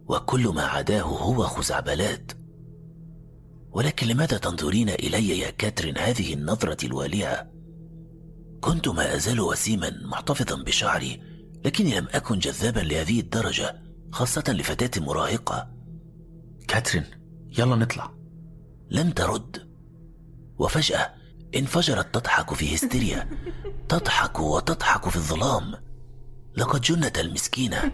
[SPEAKER 1] وكل ما عداه هو خزعبلات. ولكن لماذا تنظرين إلي يا كاترين هذه النظرة الوالعة؟ كنت ما أزال وسيما محتفظا بشعري لكني لم أكن جذابا لهذه الدرجة خاصة لفتاة مراهقة.
[SPEAKER 7] كاترين يلا نطلع.
[SPEAKER 1] لم ترد. وفجأة انفجرت تضحك في هستيريا. تضحك وتضحك في الظلام. لقد جنت المسكينة.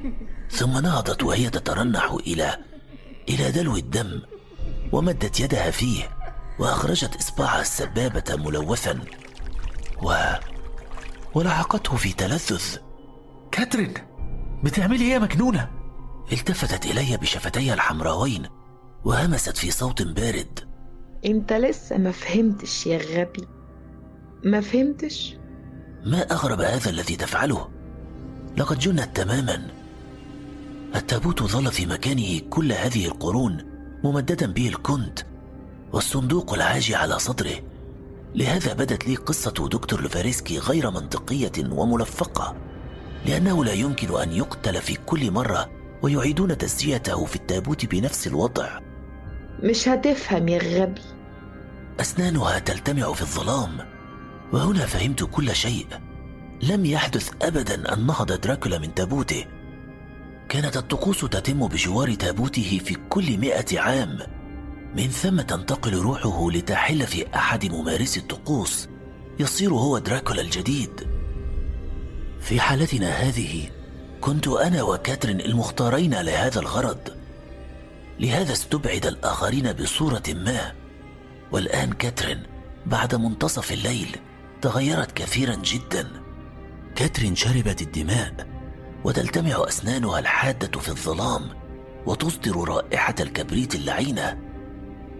[SPEAKER 1] ثم نهضت وهي تترنح إلى إلى دلو الدم ومدت يدها فيه وأخرجت إصبعها السبابة ملوثا و ولعقته في تلذذ.
[SPEAKER 7] كاترين بتعملي إيه يا مجنونة؟
[SPEAKER 1] التفتت إلي بشفتيها الحمراوين وهمست في صوت بارد.
[SPEAKER 4] انت لسه ما فهمتش يا غبي. ما فهمتش؟
[SPEAKER 1] ما أغرب هذا الذي تفعله؟ لقد جنت تماما. التابوت ظل في مكانه كل هذه القرون ممددا به الكنت والصندوق العاجي على صدره. لهذا بدت لي قصة دكتور لوفاريسكي غير منطقية وملفقة لأنه لا يمكن أن يقتل في كل مرة ويعيدون تسجيته في التابوت بنفس الوضع.
[SPEAKER 4] مش هتفهم يا غبي.
[SPEAKER 1] أسنانها تلتمع في الظلام وهنا فهمت كل شيء. لم يحدث أبدا أن نهض دراكولا من تابوته. كانت الطقوس تتم بجوار تابوته في كل مئة عام. من ثم تنتقل روحه لتحل في أحد ممارسي الطقوس. يصير هو دراكولا الجديد. في حالتنا هذه كنت أنا وكاترين المختارين لهذا الغرض. لهذا استبعد الآخرين بصورة ما. والآن كاترين بعد منتصف الليل تغيرت كثيرا جدا. كاترين شربت الدماء وتلتمع أسنانها الحادة في الظلام وتصدر رائحة الكبريت اللعينة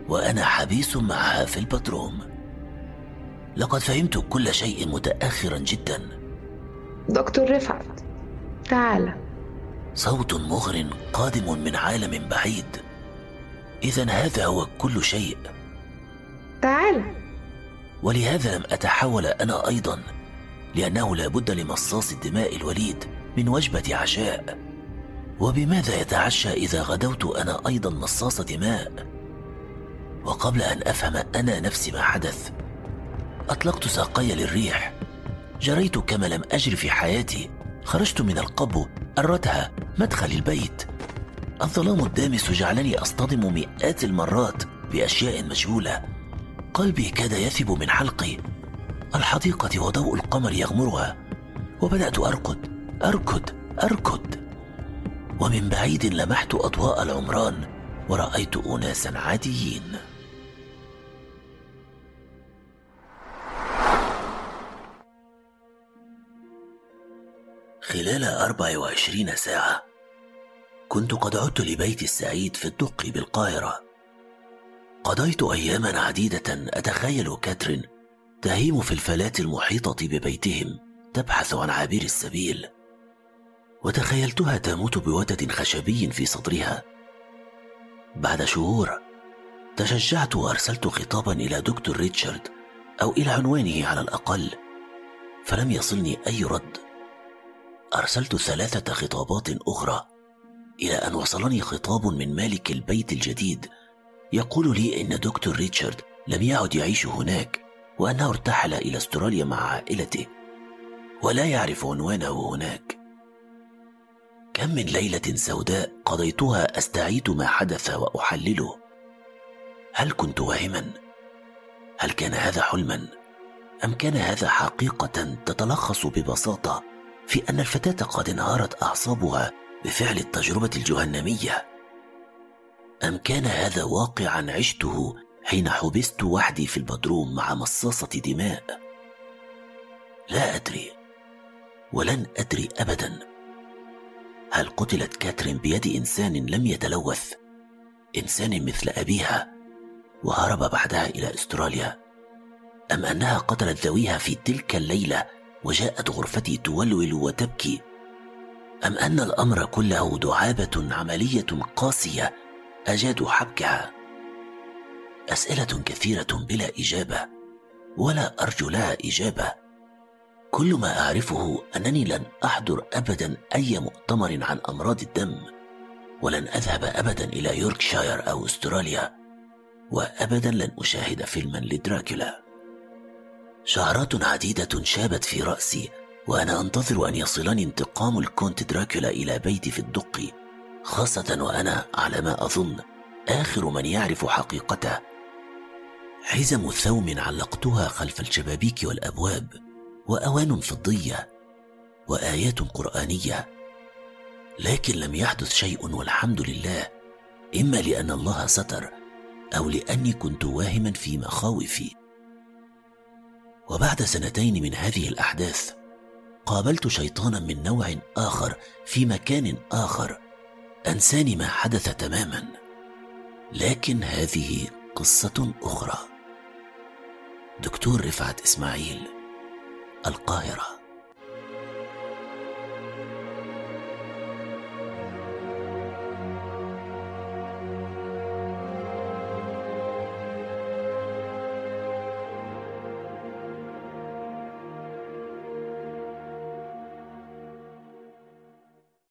[SPEAKER 1] وأنا حبيس معها في البدروم. لقد فهمت كل شيء متأخرا جدا.
[SPEAKER 4] دكتور رفعت. تعالى
[SPEAKER 1] صوت مغر قادم من عالم بعيد. إذا هذا هو كل شيء.
[SPEAKER 4] تعالى
[SPEAKER 1] ولهذا لم أتحول أنا أيضا. لأنه لا بد لمصاص الدماء الوليد من وجبة عشاء. وبماذا يتعشى إذا غدوت أنا أيضا مصاص دماء؟ وقبل أن أفهم أنا نفسي ما حدث أطلقت ساقي للريح. جريت كما لم أجر في حياتي. خرجت من القبو الردهة مدخل البيت. الظلام الدامس جعلني أصطدم مئات المرات بأشياء مجهولة. قلبي كاد يثب من حلقي. الحديقة وضوء القمر يغمرها وبدأت أركض أركض أركض. ومن بعيد لمحت أضواء العمران ورأيت أناسا عاديين. خلال أربع وعشرين ساعة كنت قد عدت لبيتي السعيد في الدق بالقاهرة. قضيت أياما عديدة أتخيل كاترين تهيم في الفلاة المحيطة ببيتهم تبحث عن عابر السبيل وتخيلتها تموت بوتد خشبي في صدرها. بعد شهور تشجعت وأرسلت خطابا إلى دكتور ريتشارد أو إلى عنوانه على الأقل فلم يصلني أي رد. أرسلت ثلاثة خطابات أخرى إلى أن وصلني خطاب من مالك البيت الجديد يقول لي إن دكتور ريتشارد لم يعد يعيش هناك. وأنه ارتحل إلى أستراليا مع عائلته ولا يعرف عنوانه هناك. كم من ليلة سوداء قضيتها أستعيد ما حدث وأحلله. هل كنت واهما هل كان هذا حلما؟ أم كان هذا حقيقة تتلخص ببساطة في أن الفتاة قد انهارت أعصابها بفعل التجربة الجهنمية؟ أم كان هذا واقعا عشته حين حبست وحدي في البدروم مع مصاصة دماء. لا أدري ولن أدري ابدا. هل قتلت كاترين بيد إنسان لم يتلوث؟ إنسان مثل أبيها وهرب بعدها إلى أستراليا. أم أنها قتلت ذويها في تلك الليلة وجاءت غرفتي تولول وتبكي؟ أم أن الأمر كله دعابة عملية قاسية اجادوا حبكها؟ أسئلة كثيرة بلا إجابة ولا أرجو لها إجابة. كل ما أعرفه أنني لن أحضر ابدا أي مؤتمر عن أمراض الدم ولن أذهب ابدا إلى يوركشاير أو أستراليا وابدا لن أشاهد فيلما لدراكولا. شعرات عديدة شابت في رأسي وأنا أنتظر أن يصلني انتقام الكونت دراكولا إلى بيتي في الدق خاصة وأنا على ما أظن آخر من يعرف حقيقته. حزم ثوم علقتها خلف الشبابيك والأبواب وأوان فضيه وآيات قرآنية. لكن لم يحدث شيء والحمد لله إما لأن الله ستر أو لأني كنت واهما في مخاوفي. وبعد سنتين من هذه الأحداث قابلت شيطانا من نوع آخر في مكان آخر أنساني ما حدث تماما. لكن هذه قصة أخرى. دكتور رفعت إسماعيل القاهرة.